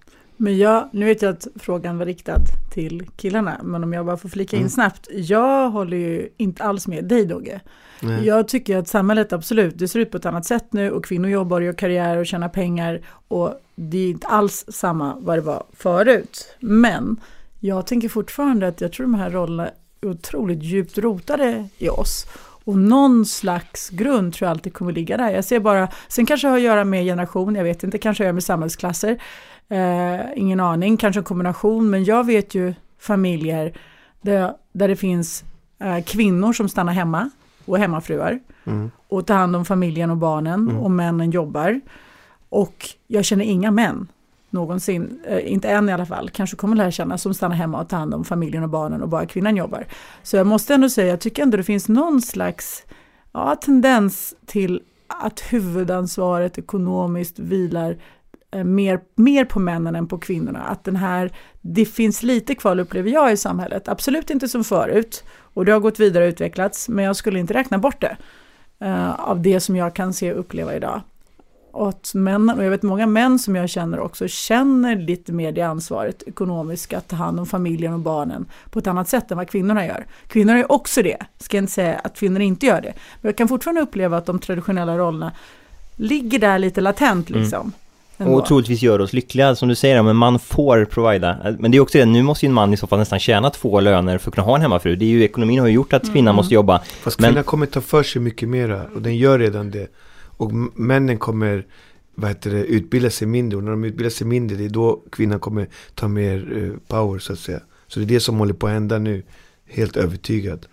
Men jag, nu vet jag att frågan var riktad till killarna, men om jag bara får flika in Mm. snabbt. Jag håller ju inte alls med dig Dogge. Nej. Jag tycker att samhället absolut, det ser ut på ett annat sätt nu och kvinnor jobbar och gör karriär och tjänar pengar och det är inte alls samma vad det var förut. Men jag tänker fortfarande att jag tror de här rollerna är otroligt djupt rotade i oss. Och någon slags grund tror jag alltid kommer ligga där. Jag ser bara, sen kanske det har att göra med generation, jag vet inte, kanske har att göra med samhällsklasser. Eh, ingen aning, kanske en kombination, men jag vet ju familjer där, där det finns eh, kvinnor som stannar hemma och hemmafruar Mm. och tar hand om familjen och barnen Mm. och männen jobbar. Och jag känner inga män någonsin, eh, inte än i alla fall, kanske kommer lära känna som stannar hemma och tar hand om familjen och barnen och bara kvinnan jobbar. Så jag måste ändå säga, jag tycker ändå det finns någon slags ja, tendens till att huvudansvaret ekonomiskt vilar mer, mer på männen än på kvinnorna. Att den här, det finns lite kvar upplever jag i samhället, absolut inte som förut och det har gått vidare och utvecklats, men jag skulle inte räkna bort det eh, av det som jag kan se och uppleva idag. Att männen, och jag vet många män som jag känner också känner lite mer det ansvaret ekonomiskt att ta hand om familjen och barnen på ett annat sätt än vad kvinnorna gör. Kvinnor är också det, ska jag inte säga att kvinnor inte gör det. Men jag kan fortfarande uppleva att de traditionella rollerna ligger där lite latent Mm. Ändå. Och troligtvis gör oss lyckliga, som du säger, men man får provida. Men det är också det, nu måste ju en man i så fall nästan tjäna två löner för att kunna ha en hemmafru. Det är ju, ekonomin har ju gjort att kvinnan Mm. måste jobba. Fast Men- kvinnan kommer ta för sig mycket mera och den gör redan det. Och männen kommer vad heter det, utbilda sig mindre och när de utbildar sig mindre det är då kvinnan kommer ta mer eh, power så att säga. Så det är det som håller på att hända nu. Helt övertygad.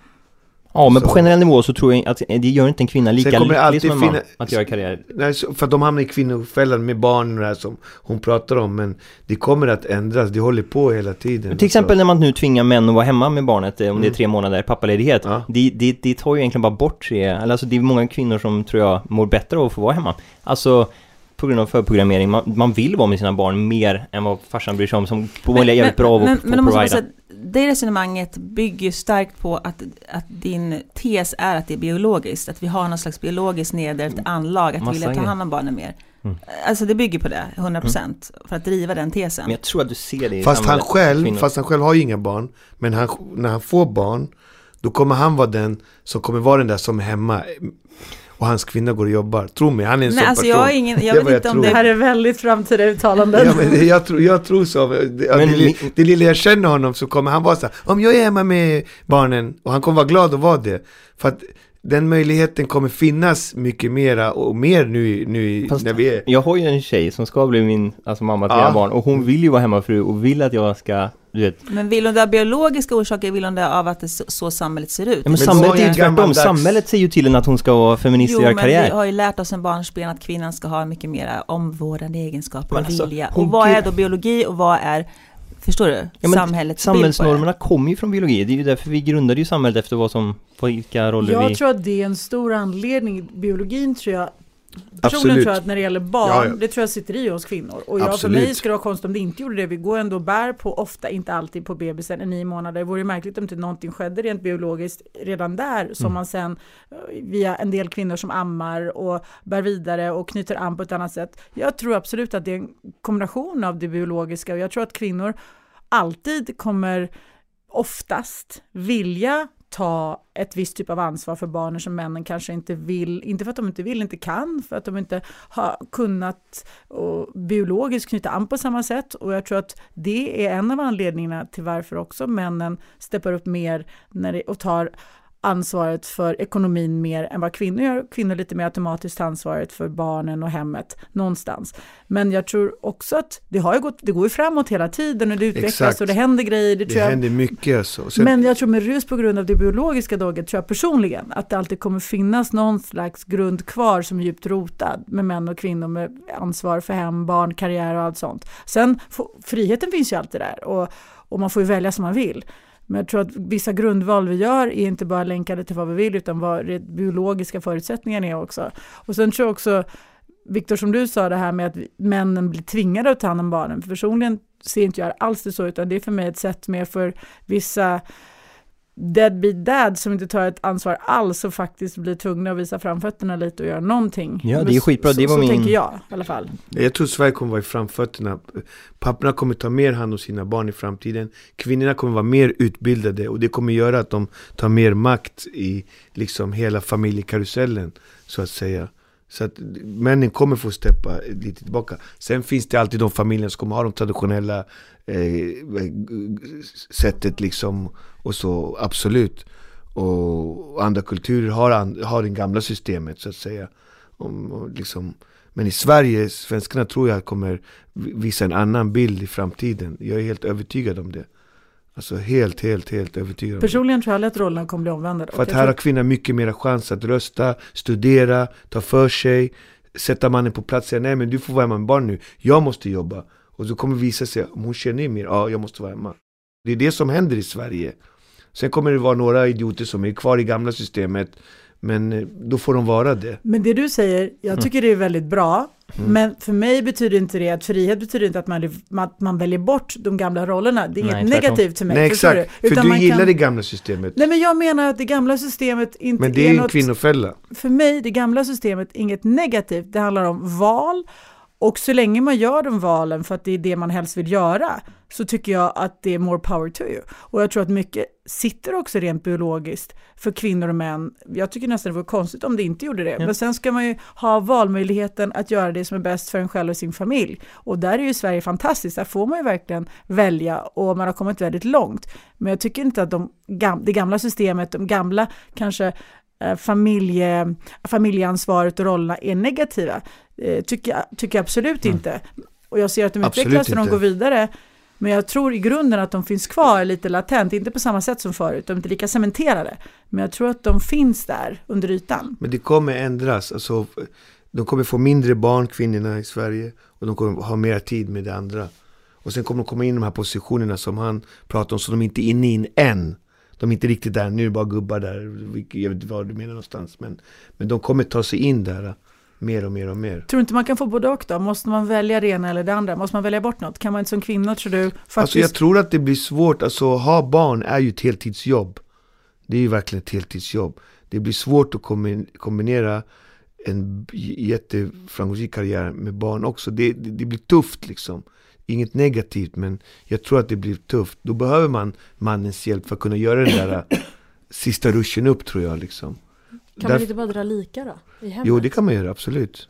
Ja, men på Så- generell nivå så tror jag att det gör inte en kvinna lika lycklig som en man att göra karriär. Nej, så- för att de hamnar i kvinnofällan med barn och det här som hon pratar om. Men det kommer att ändras, det håller på hela tiden. Till exempel Alltså, när man nu tvingar män att vara hemma med barnet eh, om det är Mm. tre månader pappaledighet. Ja. Det, det, det tar ju egentligen bara bort tre, alltså det är många kvinnor som tror jag mår bättre av att få vara hemma. Alltså på grund av förprogrammering. Man, man vill vara med sina barn mer än vad farsan bryr sig om, som på vanliga jävligt bra men, att men, men, måste provida. säga, det resonemanget bygger starkt på att, att din tes är att det är biologiskt, att vi har någon slags biologiskt nedärvt anlag att Massa vilja ta hand om barnen mer. Mm. Alltså det bygger på det, 100% för att driva den tesen. Men jag tror att du ser det i Fast han själv, kvinnor. fast han själv har ju inga barn. Men han, när han får barn, då kommer han vara den som kommer vara den där som är hemma. Och hans kvinna går och jobbar. Tro mig, han är en Nej, sån alltså person. jag, har ingen, Det jag vet vad jag inte om tror. Det det här är väldigt framtida uttalanden. Ja, men det- jag, tror, jag tror så. Det, Men det, det lilla jag känner honom så kommer han vara så här, om jag är hemma med barnen, och han kommer vara glad att vara det. För att den möjligheten kommer finnas mycket mera och mer nu, nu Fast- när vi är... Jag har ju en tjej som ska bli min alltså mamma till Ja. mina barn och hon vill ju vara hemmafru och vill att jag ska, du vet. Men vill hon det av biologiska orsaker, vill hon det av att det så, så samhället ser ut? Ja, men, Men samhället är ju tvärtom. Samhället säger ju till en att hon ska vara feminist och Jo, göra men vi karriär. har ju lärt oss en barnsben att kvinnan ska ha mycket mer omvårdande egenskaper Men och alltså, vilja. Och vad är då biologi och vad är, förstår du, men samhällets? Samhällsnormerna kommer ju från biologi. Det är ju därför vi grundade ju samhället efter vad som, vilka roller Jag vi... tror att det är en stor anledning. Biologin tror jag Personligen Absolut. tror jag att när det gäller barn, Ja, ja. det tror jag sitter i hos kvinnor. Och jag, för mig skulle det vara konstigt om det inte gjorde det. Vi går ändå och bär på, ofta, inte alltid på bebisen i nio månader. Det vore märkligt om inte någonting skedde rent biologiskt redan där. Som Mm. man sen, eh, via en del kvinnor som ammar och bär vidare och knyter an på ett annat sätt. Jag tror absolut att det är en kombination av det biologiska och jag tror att kvinnor alltid kommer oftast vilja ta ett visst typ av ansvar för barnen som männen kanske inte vill, inte för att de inte vill, inte kan, för att de inte har kunnat och biologiskt knyta an på samma sätt. Och jag tror att det är en av anledningarna till varför också männen steppar upp mer när det, och tar ansvaret för ekonomin mer än vad kvinnor gör. Kvinnor lite mer automatiskt ansvaret för barnen och hemmet någonstans. Men jag tror också att det, har gått, det går ju framåt hela tiden och det utvecklas Exakt. och det händer grejer. Det, Det jag, händer mycket. Och Sen, men jag tror med rus på grund av det biologiska daget tror jag personligen att det alltid kommer finnas någon slags grund kvar som är djupt rotad med män och kvinnor med ansvar för hem, barn, karriär och allt sånt. Sen, friheten finns ju alltid där och, och man får ju välja som man vill. Men jag tror att vissa grundval vi gör är inte bara länkade till vad vi vill utan vad det biologiska förutsättningarna är också. Och sen tror jag också, Viktor som du sa det här med att männen blir tvingade att ta hand om barnen. För personligen ser inte jag alls det så utan det är för mig ett sätt mer för vissa deadbeat dad som inte tar ett ansvar alls och faktiskt blir tvungna att visa framfötterna lite och göra någonting. Ja, det är skitbra. Så, Det var så min- tänker jag i alla fall. Jag tror Sverige kommer vara i framfötterna. Papporna kommer ta mer hand om sina barn i framtiden. Kvinnorna kommer vara mer utbildade och det kommer göra att de tar mer makt i liksom hela familjekarusellen så att säga. Så att männen kommer få steppa lite tillbaka. Sen finns det alltid de familjer som kommer ha de traditionella eh, sättet liksom och så absolut. Och andra kulturer har, har det gamla systemet så att säga. Om, och liksom, men i Sverige, svenskarna tror jag kommer visa en annan bild i framtiden. Jag är helt övertygad om det. Alltså helt, helt, helt övertygad. Personligen tror jag att rollerna kommer bli omvända. För att här har kvinnor mycket mer chans att rösta, studera, ta för sig, sätta mannen på plats, säga nej men du får vara hemma med barn nu, jag måste jobba. Och så kommer det visa sig, om hon känner mer, ja jag måste vara hemma. Det är det som händer i Sverige. Sen kommer det vara några idioter som är kvar i gamla systemet, men eh, då får de vara det. Men det du säger, jag tycker det är väldigt bra. Mm. Men för mig betyder inte det att frihet betyder inte att man, att man väljer bort de gamla rollerna. Det är inget Nej, tvärtom. negativt till mig. Nej exakt, du? för du gillar kan- det gamla systemet. Nej men jag menar att det gamla systemet inte Men det är en något, kvinnofälla. för mig, det gamla systemet, inget negativt. Det handlar om val och så länge man gör de valen för att det är det man helst vill göra så tycker jag att det är more power to you. Och jag tror att mycket sitter också rent biologiskt för kvinnor och män. Jag tycker nästan det vore konstigt om det inte gjorde det. Ja. Men sen ska man ju ha valmöjligheten att göra det som är bäst för en själv och sin familj. Och där är ju Sverige fantastiskt. Där får man ju verkligen välja och man har kommit väldigt långt. Men jag tycker inte att de, det gamla systemet, de gamla kanske eh, familje, familjeansvaret och rollerna är negativa. Eh, tycker, jag- tycker jag absolut Mm. inte. Och jag ser att de utvecklas och de går vidare. Men jag tror i grunden att de finns kvar lite latent, inte på samma sätt som förut, de är inte lika cementerade. Men jag tror att de finns där under ytan. Men det kommer ändras. Alltså, de kommer få mindre barn, kvinnorna i Sverige. Och de kommer ha mer tid med det andra. Och sen kommer de komma in i de här positionerna som han pratar om, så de är inte inne i än. De är inte riktigt där, nu är det bara gubbar där. Jag vet inte vad du menar någonstans. Men, men de kommer ta sig in där mer och mer och mer. Tror du inte man kan få både och då? Måste man välja det ena eller det andra? Måste man välja bort något? Kan man inte som kvinna, tror du, faktiskt... Alltså jag tror att det blir svårt, alltså ha barn är ju ett heltidsjobb. Det är ju verkligen ett heltidsjobb. Det blir svårt att kombi- kombinera en jätteframgångsrik karriär med barn också. Det, det, det blir tufft liksom. Inget negativt men jag tror att det blir tufft. Då behöver man mannens hjälp för att kunna göra den där äh, sista ruschen upp tror jag liksom. Kan man Därf- inte bara dra lika då? I hemmet? Jo det kan man göra, absolut.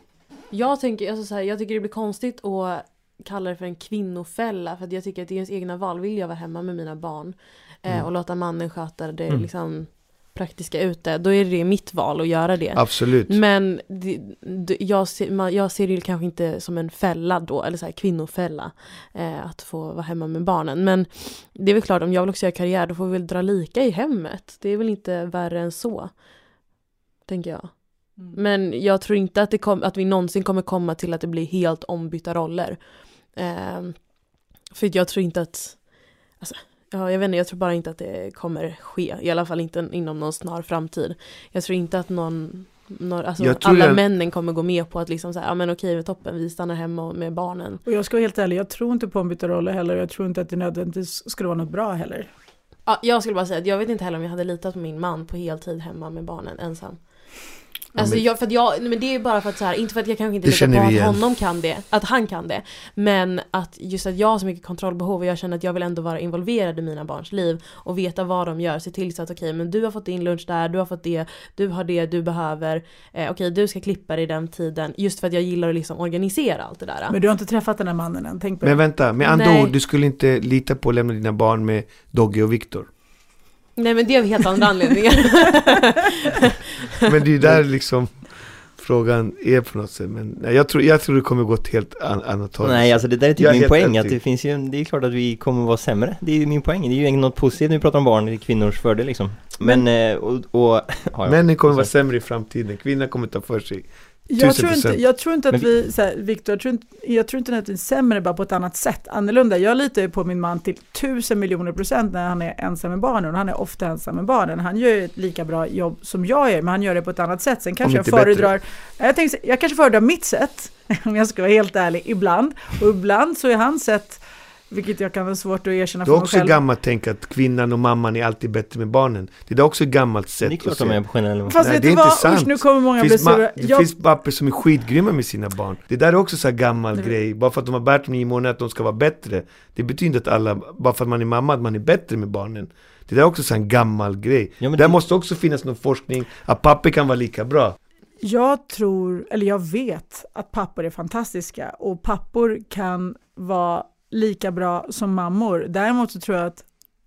Jag, tänker, alltså så här, jag tycker det blir konstigt att kalla det för en kvinnofälla för att jag tycker att det är ens egna val. Vill jag vara hemma med mina barn eh, Mm. och låta mannen sköta det Mm. liksom, praktiska ute, då är det mitt val att göra det. Absolut. Men det, det, jag, ser, man, jag ser det kanske inte som en fälla då, eller så här kvinnofälla, eh, att få vara hemma med barnen. Men det är väl klart, om jag vill också göra karriär, då får vi väl dra lika i hemmet. Det är väl inte värre än så, tänker jag. Mm. Men jag tror inte att, det kom, att vi någonsin kommer komma till att det blir helt ombytta roller. Ehm, för jag tror inte att, alltså, ja, jag vet inte, jag tror bara inte att det kommer ske. I alla fall inte inom någon snar framtid. Jag tror inte att någon, någon alltså, alla jag- männen kommer gå med på att liksom säga, ja men okej, toppen, vi stannar hemma med barnen. Och jag ska vara helt ärlig, jag tror inte på ombytta roller heller. Jag tror inte att det nödvändigtvis skulle vara något bra heller. Ja, jag skulle bara säga att jag vet inte heller om jag hade litat på min man på heltid hemma med barnen ensam. Alltså men- jag, för att jag, men det är bara för att så här, inte för att jag kanske inte Det litar på att igen. honom kan det, att han kan det. Men att just att jag har så mycket kontrollbehov och jag känner att jag vill ändå vara involverad i mina barns liv och veta vad de gör, se till så att okej men du har fått din lunch där, du har fått det, du har det du behöver, eh, okej du ska klippa dig den tiden, just för att jag gillar att liksom organisera allt det där. Men du har inte träffat den här mannen än, tänk på Men det. vänta, med andra Nej. ord, du skulle inte lita på att lämna dina barn med Dogge och Viktor. Nej men det är av helt andra anledningar. Men det är där liksom frågan är på något sätt. Men nej, jag, tror, jag tror det kommer gå ett helt an, annat håll. Nej, alltså det där är typ Jag min poäng, att det finns ju, det är klart att vi kommer vara sämre. Det är ju min poäng, det är ju något positivt när vi pratar om barn, kvinnors fördel liksom. Men, eh, och, och ja. Männen kommer vara sämre i framtiden, kvinnan kommer ta för sig. Jag tror, inte, jag tror inte att vi, här, Victor, jag tror inte, jag tror inte att vi är sämre bara på ett annat sätt, annorlunda. Jag litar ju på min man till tusen miljoner procent när han är ensam med barnen. Och han är ofta ensam med barnen. Han gör ju ett lika bra jobb som jag gör, men han gör det på ett annat sätt. Sen kanske jag föredrar, jag, tänkte, jag kanske föredrar mitt sätt, om jag ska vara helt ärlig, ibland. Och ibland så är hans sätt, vilket jag kan ha svårt att erkänna Det för är mig också själv. gammalt tänk att kvinnan och mamman är alltid bättre med barnen. Det är också ett gammalt sätt Det är klart att de se. är på. Fast Nej, vet det du är inte sant. Usch, nu kommer många Det bli sura. det Jag, finns pappor som är skitgrymma med sina barn. Det där är också så här gammal Det- grej. Bara för att de har bärt dem i månader att de ska vara bättre. Det betyder inte att alla, bara för att man är mamma, att man är bättre med barnen. Det där är också så en gammal grej. Ja, men Där det- måste också finnas någon forskning att pappor kan vara lika bra. Jag tror, eller jag vet att pappor är fantastiska och pappor kan vara lika bra som mammor. Däremot så tror jag att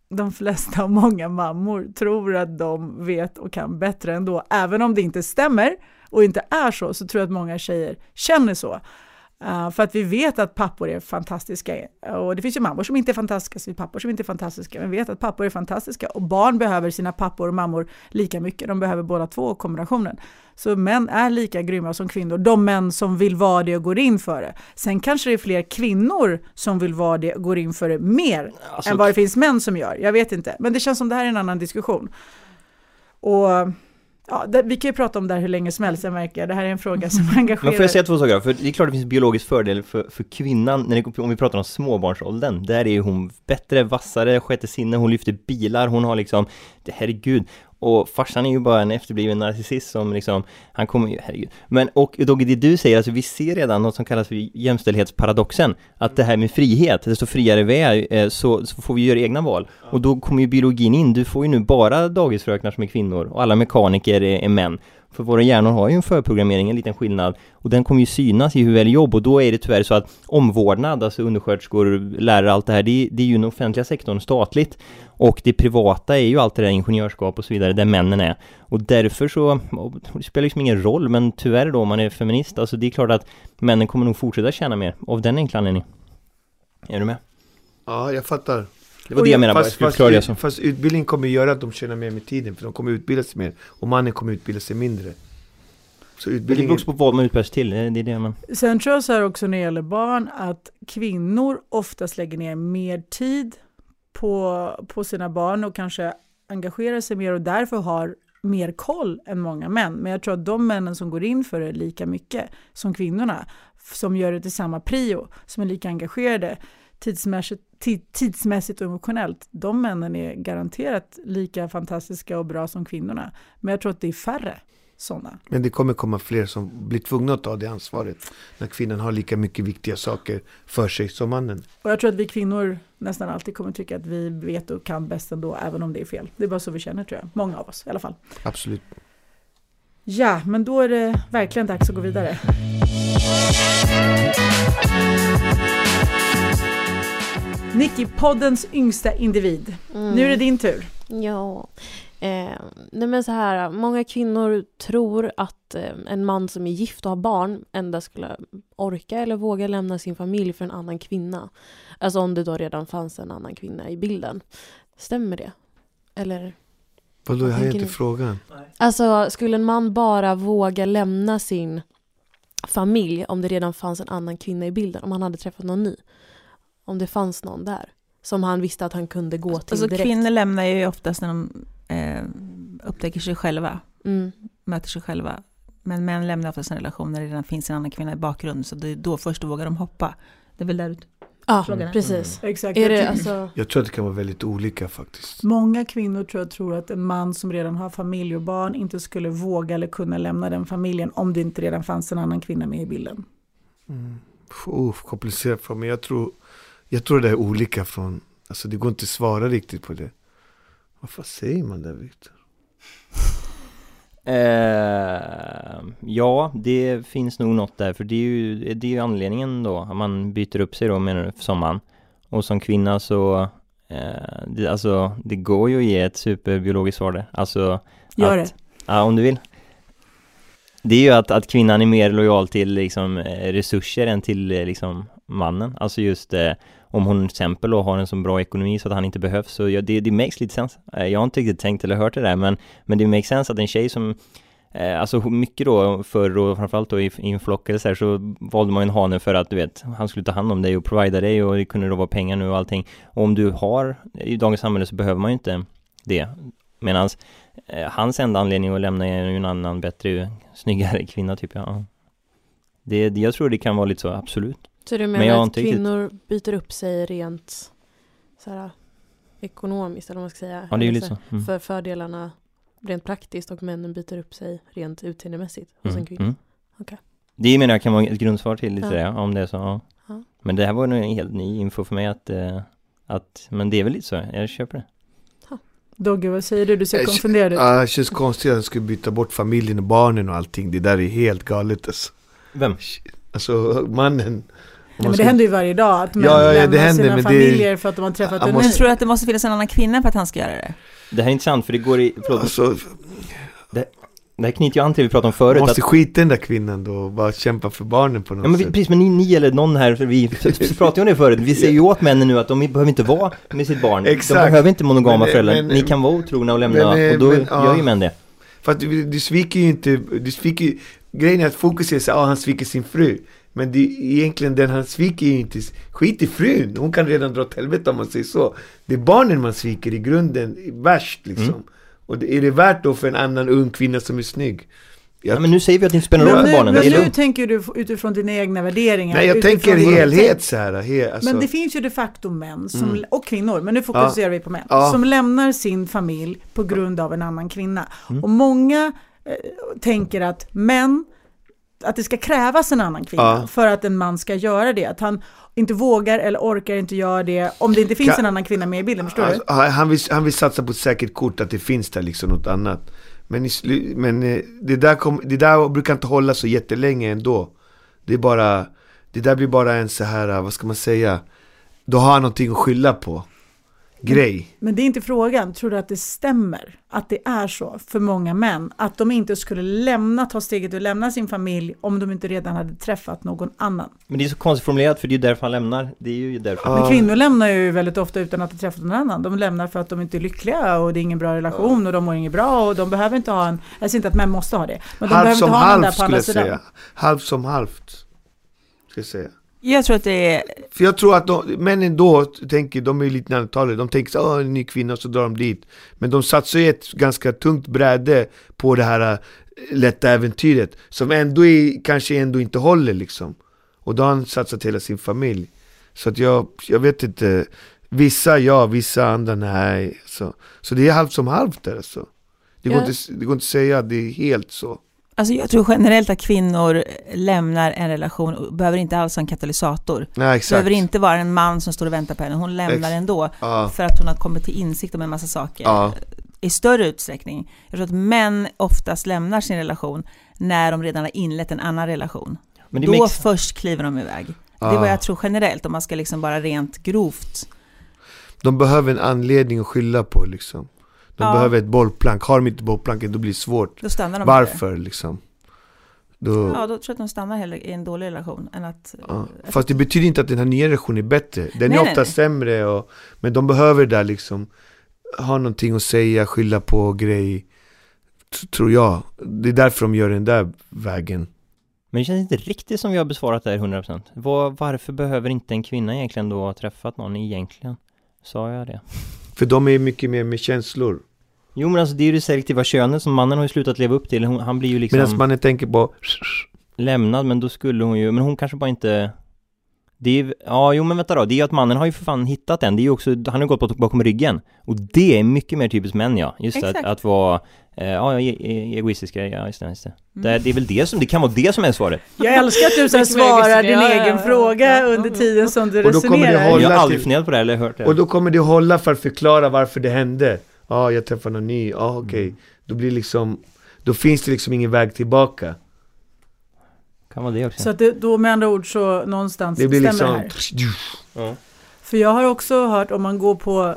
de flesta och många mammor tror att de vet och kan bättre ändå. Även om det inte stämmer och inte är så, så tror jag att många tjejer känner så. Uh, för att vi vet att pappor är fantastiska. Och det finns ju mammor som inte är fantastiska, så pappor som inte är fantastiska. Men vi vet att pappor är fantastiska. Och barn behöver sina pappor och mammor lika mycket. De behöver båda två kombinationen. Så män är lika grymma som kvinnor. De män som vill vara det och går in för det. Sen kanske det är fler kvinnor som vill vara det och går in för det mer Alltså, än vad det finns män som gör. Jag vet inte. Men det känns som det här är en annan diskussion. Och ja, det, vi kan ju prata om det här hur länge som helst, jag märker. Det här är en fråga som engagerar. Men får jag säga två saker? För det är klart det finns biologisk fördel för, för kvinnan, när det, om vi pratar om småbarnsåldern. Där är hon bättre, vassare, sjätte sinne, hon lyfter bilar, hon har liksom, herregud. Och farsan är ju bara en efterbliven narcissist som liksom, han kommer ju, herregud. Men och Dogge, det du säger, alltså vi ser redan något som kallas för jämställdhetsparadoxen. Att det här med frihet, desto friare vi är, eh, så, så får vi göra egna val. Och då kommer ju biologin in, du får ju nu bara dagisfröknar som är kvinnor och alla mekaniker är, är män. För våra hjärnor har ju en förprogrammering, en liten skillnad. Och den kommer ju synas i hur vi väljer jobb och då är det tyvärr så att omvårdnad, alltså undersköterskor, lärare, allt det här, det, det är ju den offentliga sektorn statligt. Och det privata är ju allt det där ingenjörskap och så vidare, där männen är. Och därför så, det spelar liksom ingen roll, men tyvärr då om man är feminist, alltså det är klart att männen kommer nog fortsätta tjäna mer, av den enkla anledningen. Är du med? Ja, jag fattar. Det var Och det jag jag- menade, jag Fast, förklara det så. fast utbildning kommer göra att de tjänar mer med tiden, för de kommer utbilda sig mer. Och mannen kommer utbilda sig mindre. Så Men det utbildningen... beror också på vad man utbildar sig till, det är det man... Sen tror jag så här också när det gäller barn att kvinnor oftast lägger ner mer tid på, på sina barn och kanske engagerar sig mer och därför har mer koll än många män. Men jag tror att de männen som går in för det lika mycket som kvinnorna, som gör det till samma prio, som är lika engagerade tidsmässigt, tidsmässigt och emotionellt, de männen är garanterat lika fantastiska och bra som kvinnorna. Men jag tror att det är färre sådana. Men det kommer komma fler som blir tvungna att ta det ansvaret när kvinnan har lika mycket viktiga saker för sig som mannen. Och jag tror att vi kvinnor nästan alltid kommer tycka att vi vet och kan bäst ändå, även om det är fel. Det är bara så vi känner tror jag, många av oss i alla fall. Absolut. Ja, men då är det verkligen dags att gå vidare. Nicky, poddens yngsta individ. Mm. Nu är det din tur. Ja. Eh, nej men så här, många kvinnor tror att eh, en man som är gift och har barn endast skulle orka eller våga lämna sin familj för en annan kvinna. Alltså om det då redan fanns en annan kvinna i bilden. Stämmer det? Eller? Vadå, jag har inte frågan. Alltså, skulle en man bara våga lämna sin familj om det redan fanns en annan kvinna i bilden? Om han hade träffat någon ny? Om det fanns någon där? Som han visste att han kunde gå till alltså, direkt. Kvinnor lämnar ju oftast när de eh, upptäcker sig själva, mm. möter sig själva. Men män lämnar oftast en relation när det redan finns en annan kvinna i bakgrunden, så det är då först vågar de hoppa. Det är väl där du Ja, mm. precis. Mm. Exakt. Är det, alltså... Jag tror att det kan vara väldigt olika faktiskt. Många kvinnor tror jag tror att en man som redan har familj och barn inte skulle våga eller kunna lämna den familjen om det inte redan fanns en annan kvinna med i bilden. Mm. Oh, komplicerat för mig. Jag tror, jag tror det är olika från, alltså det går inte att svara riktigt på det. Vad säger man där Viktor? Eh, ja, det finns nog något där, för det är ju, det är ju anledningen då, att man byter upp sig då menar du, som man. Och som kvinna så, eh, det, alltså det går ju att ge ett superbiologiskt svar där. Alltså, Gör att, det. Ja, om du vill. Det är ju att, att kvinnan är mer lojal till liksom eh, resurser än till liksom mannen. Alltså just eh, om hon till exempel då har en så bra ekonomi så att han inte behövs, så ja, det, det makes lite sense. Eh, jag har inte riktigt tänkt eller hört det där, men, men det makes sense att en tjej som eh, Alltså mycket då förr och framförallt då i, i en flock eller så här, så valde man en hane för att du vet, han skulle ta hand om dig och provida dig och det kunde då vara pengar nu och allting. Och om du har, i dagens samhälle så behöver man ju inte det. Medan eh, hans enda anledning att lämna är ju en annan bättre, snyggare kvinna typ, ja. Det, jag tror det kan vara lite så, absolut. Så du menar Men att kvinnor riktigt... byter upp sig rent så här, ekonomiskt eller vad man ska säga? Ja, det är ju lite så. Mm. För fördelarna rent praktiskt och männen byter upp sig rent utseendemässigt hos mm. en kvinna? Mm. Okay. Det menar jag kan vara ett grundsvar till lite ja. det, om det är så. Ja. ja. Men det här var nog en helt ny info för mig att, eh, att men det är väl lite så, jag köper det. Dogge, vad säger du? Du ser konfunderad ut. Ja, det känns konstigt att jag skulle byta bort familjen och barnen och allting. Det där är helt galet alltså. Vem? Alltså mannen. Nej, men det händer ju varje dag att män ja, ja, lämnar händer, sina familjer det, för att de har träffat en måste... Men tror du att det måste finnas en annan kvinna för att han ska göra det? Det här är intressant för det går i, förlåt. Alltså, det, det här knyter ju an till det vi pratade om förut. Man måste att, skita den där kvinnan då och bara kämpa för barnen på något ja, men sätt. Precis, men ni, ni eller någon här, för vi pratade ju om det förut, vi säger ju åt männen nu att de behöver inte vara med sitt barn. Exakt. De behöver inte monogama men, föräldrar. Men, ni kan vara otrogna och lämna, men, och då men, gör ju män det. För att du, du sviker ju inte, du sviker grejen är att fokus är så ah, han sviker sin fru. Men det är egentligen den han sviker ju inte, skit i frun, hon kan redan dra åt helvete om man säger så. Det är barnen man sviker i grunden, värst liksom. Mm. Och det, är det värt då för en annan ung kvinna som är snygg? Jag... Ja, men nu säger vi att ni spelar roll för barnen. Men nu tänker du utifrån dina egna värderingar. Nej, jag tänker helhet så här. He, alltså. Men det finns ju de facto män, som, mm. och kvinnor, men nu fokuserar ja. vi på män, ja. som lämnar sin familj på grund av en annan kvinna. Mm. Och många eh, tänker att män att det ska krävas en annan kvinna ja. för att en man ska göra det. Att han inte vågar eller orkar inte göra det om det inte finns kan, en annan kvinna med i bilden, förstår alltså, du? Han vill, han vill satsa på ett säkert kort, att det finns där liksom något annat. Men, i, men eh, det, där kom, det där brukar inte hålla så jättelänge ändå. Det är bara, det där blir bara en så här, vad ska man säga, då har han någonting att skylla på grej. Men det är inte frågan. Tror du att det stämmer? Att det är så för många män? Att de inte skulle lämna, ta steget och lämna sin familj om de inte redan hade träffat någon annan? Men det är så konstigt formulerat för det är därför han lämnar. Det är ju därför. Men kvinnor lämnar ju väldigt ofta utan att ha träffat någon annan. De lämnar för att de inte är lyckliga och det är ingen bra relation och de mår inget bra och de behöver inte ha en, jag säger inte att män måste ha det. Men de halv behöver som inte ha halvt skulle jag säga. Halvt som halvt. Ska jag säga. Jag tror att det är, För jag tror att de, männen då tänker, de är lite 90-talet, de tänker så "Åh, en ny kvinna, så drar de dit. Men de satsar ju ett ganska tungt bräde på det här äh, lätta äventyret, som ändå är, kanske ändå inte håller liksom. Och då har han satsat hela sin familj. Så att jag, jag vet inte, vissa ja, vissa andra nej. Så, så det är halvt som halvt där alltså. Det går, Ja. inte, det går inte att säga att det är helt så. Alltså jag tror generellt att kvinnor lämnar en relation och behöver inte alls ha en katalysator. Nej Det exakt. behöver inte vara en man som står och väntar på henne, hon lämnar Ex- ändå. Ja, För att hon har kommit till insikt om en massa saker. ja, i större utsträckning. Jag tror att män oftast lämnar sin relation när de redan har inlett en annan relation. Men Då makes, först kliver de iväg. Det är vad jag tror generellt, om man ska liksom bara rent grovt. De behöver en anledning att skylla på liksom. De Ja. behöver ett bollplank, har de inte bollplanket då blir det svårt. Då stannar de Varför liksom? Då. Ja, då tror jag att de stannar hellre i en dålig relation än att... ja. Fast det betyder inte att den här nya relationen är bättre. Den Nej, är nej, ofta nej. sämre, och, men de behöver där liksom ha någonting att säga, skylla på grej. Tror jag. Det är därför de gör den där vägen. men det känns inte riktigt som vi har besvarat det här 100%. Var, varför behöver inte en kvinna egentligen då ha träffat någon egentligen? Sa jag det? För de är mycket mer med känslor. Jo men alltså det är ju det selektiva könet som mannen har ju slutat leva upp till. Hon, han blir ju liksom Medan mannen tänker på lämnad, men då skulle hon ju, men hon kanske bara inte det är, ju- ja jo men vänta då, det är ju att mannen har ju för fan hittat den, det är ju också, han har ju gått bak- bakom ryggen Och det är mycket mer typiskt män ja, just det, att, att vara, eh, ja e- e- egoistiska, ja just det, just det. Mm. det Det är väl det som, det kan vara det som är svaret Jag älskar att du så svarar din egoistisk. Ja, ja, egen ja, fråga ja, ja. under tiden som du Och då kommer det resonerar. hålla- Jag har aldrig funderat på det eller hört det Och då kommer det hålla för att förklara varför det hände. Ja, jag träffade någon ny. Ja, okej. Då blir liksom, då finns det liksom ingen väg tillbaka. Kan vara det också Så att det, då med andra ord så någonstans Det blir stämmer liksom... det här. ja. För jag har också hört, om man går på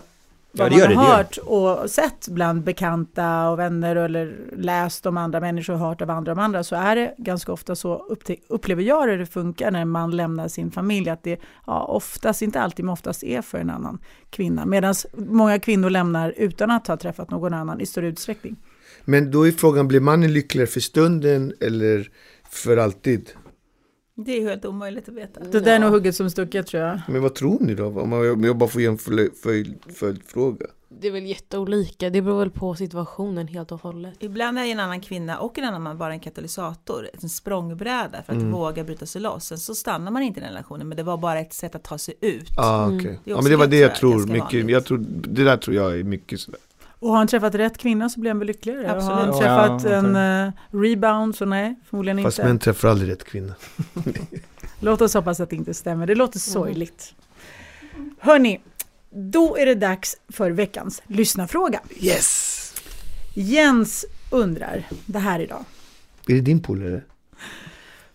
vad Ja, det man det, har det hört och sett bland bekanta och vänner eller läst om andra människor och hört av andra om andra så är det ganska ofta så, upplever jag det, det funkar när man lämnar sin familj, att det ja, oftast, inte alltid, men oftast är för en annan kvinna. Medan många kvinnor lämnar utan att ha träffat någon annan i större utsträckning. Men då är frågan, blir mannen lyckligare för stunden eller för alltid? Det är ju helt omöjligt att veta. Det där är nog hugget som stucket tror jag. Men vad tror ni då? Om jag, bara får ge en följ- följ- följdfråga. Det är väl jätteolika, det beror väl på situationen helt och hållet. Ibland är en annan kvinna och en annan man bara en katalysator, en språngbräda för att Mm. våga bryta sig loss. Sen så stannar man inte i den relationen, men det var bara ett sätt att ta sig ut. Ja, ah, Mm. okej. Det är Ja, men det var det jag tror Mycket, vanligt. jag tror. Det där tror jag är mycket sådär. Och har han träffat rätt kvinna så blir han väl lyckligare. Absolut. Har han Ja, träffat jag en uh, rebound så nej, förmodligen Fast inte. män träffar aldrig rätt kvinna. Låt oss hoppas att det inte stämmer. Det låter sorgligt. Hörni, då är det dags för veckans lyssnarfråga. Yes! Jens undrar det här idag. Är det din polare?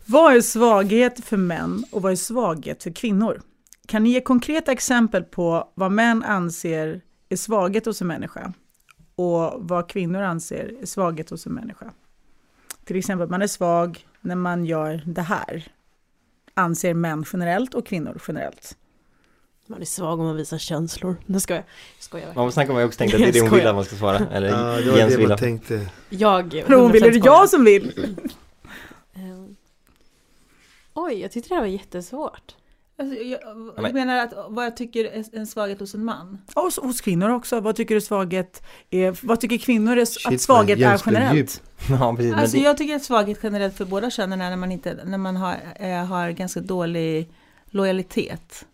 Vad är svaghet för män och vad är svaghet för kvinnor? Kan ni ge konkreta exempel på vad män anser är svaghet hos en människa och vad kvinnor anser är svaghet hos en människa? Till exempel, man är svag när man gör det här. Anser män generellt och kvinnor generellt. Man är svag om man visar känslor. Det ska jag. Skojar jag. Man snackar om jag också tänkte att det är det hon vill att man ska svara, eller Ja, det var Jens det vill man tänkte. Jag Hon vill, är det 100% jag som vill? Ehm. Oj, jag tyckte det här var jättesvårt. Alltså, jag, jag menar att vad jag tycker är en svaghet hos en man. Och hos, hos kvinnor också. Vad tycker du svaghet är? Vad tycker kvinnor är, Shit, att svaghet är generellt? Ja precis, Alltså det, jag tycker att svaghet generellt för båda könen är när man, inte, när man har, eh, har ganska dålig lojalitet.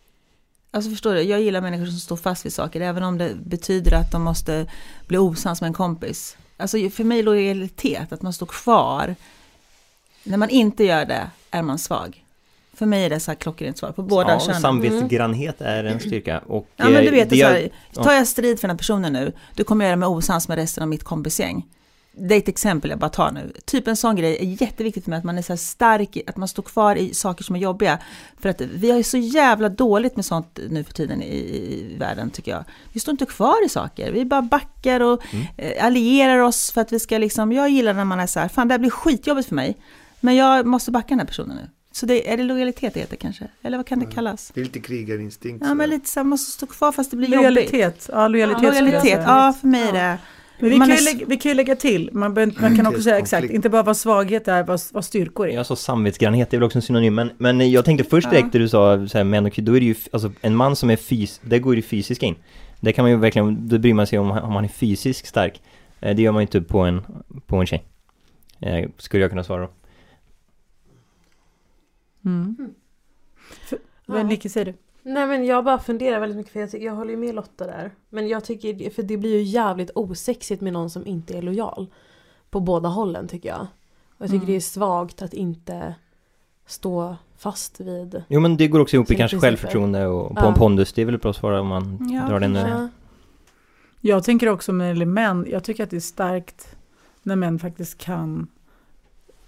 Alltså förstår du, jag gillar människor som står fast vid saker, även om det betyder att de måste bli osams med en kompis. Alltså för mig är lojalitet, att man står kvar. När man inte gör det är man svag. För mig är det så här klockrent svar på båda ja, könen. samvetsgrannhet är en styrka och Ja men du eh, vet, det så här, tar jag strid för den här personen nu, du kommer göra mig osams med resten av mitt kompisgäng. Det är ett exempel jag bara tar nu. Typ en sån grej är jätteviktigt för mig, att man är så här stark, att man står kvar i saker som är jobbiga. För att vi har ju så jävla dåligt med sånt nu för tiden i, i världen tycker jag. Vi står inte kvar i saker, vi bara backar och Mm. eh, allierar oss för att vi ska liksom, jag gillar när man är så här, fan det här blir skitjobbigt för mig, men jag måste backa den här personen nu. Så det, är det lojalitet det heter kanske? Eller vad kan det kallas? Det är lite krigarinstinkt. Ja men lite så här, man måste stå kvar fast det blir jobbigt. Lojalitet. Ja, lojalitet. Ja, lojalitet. Ja, för mig är det Men vi Man kan, är ju lägga, vi kan ju lägga till, man, behöver- man kan också säga exakt, inte bara vad svaghet är, vad, vad styrkor är. Jag sa samvetsgrannhet, det är väl också en synonym, men, men jag tänkte först direkt när du sa så här, män och kvinnor, då är det ju, alltså en man som är fys, där går ju det fysiska in. Det kan man ju verkligen, då bryr man sig om, om han är fysiskt stark. Eh, Det gör man ju inte på en, på en tjej. Eh, skulle jag kunna svara då. Mm. För, vad Ja. Nicky säger du? Nej men jag bara funderar väldigt mycket för jag, jag håller ju med Lotta där. Men jag tycker, för det blir ju jävligt osexigt med någon som inte är lojal. På båda hållen tycker jag. Och jag tycker Mm. det är svagt att inte stå fast vid... Jo men det går också ihop i kanske principer. självförtroende och på Ja. en pondus, det är väl ett bra svar om man Ja, drar den kanske. där. Ja. Jag tänker också med män, jag tycker att det är starkt när män faktiskt kan,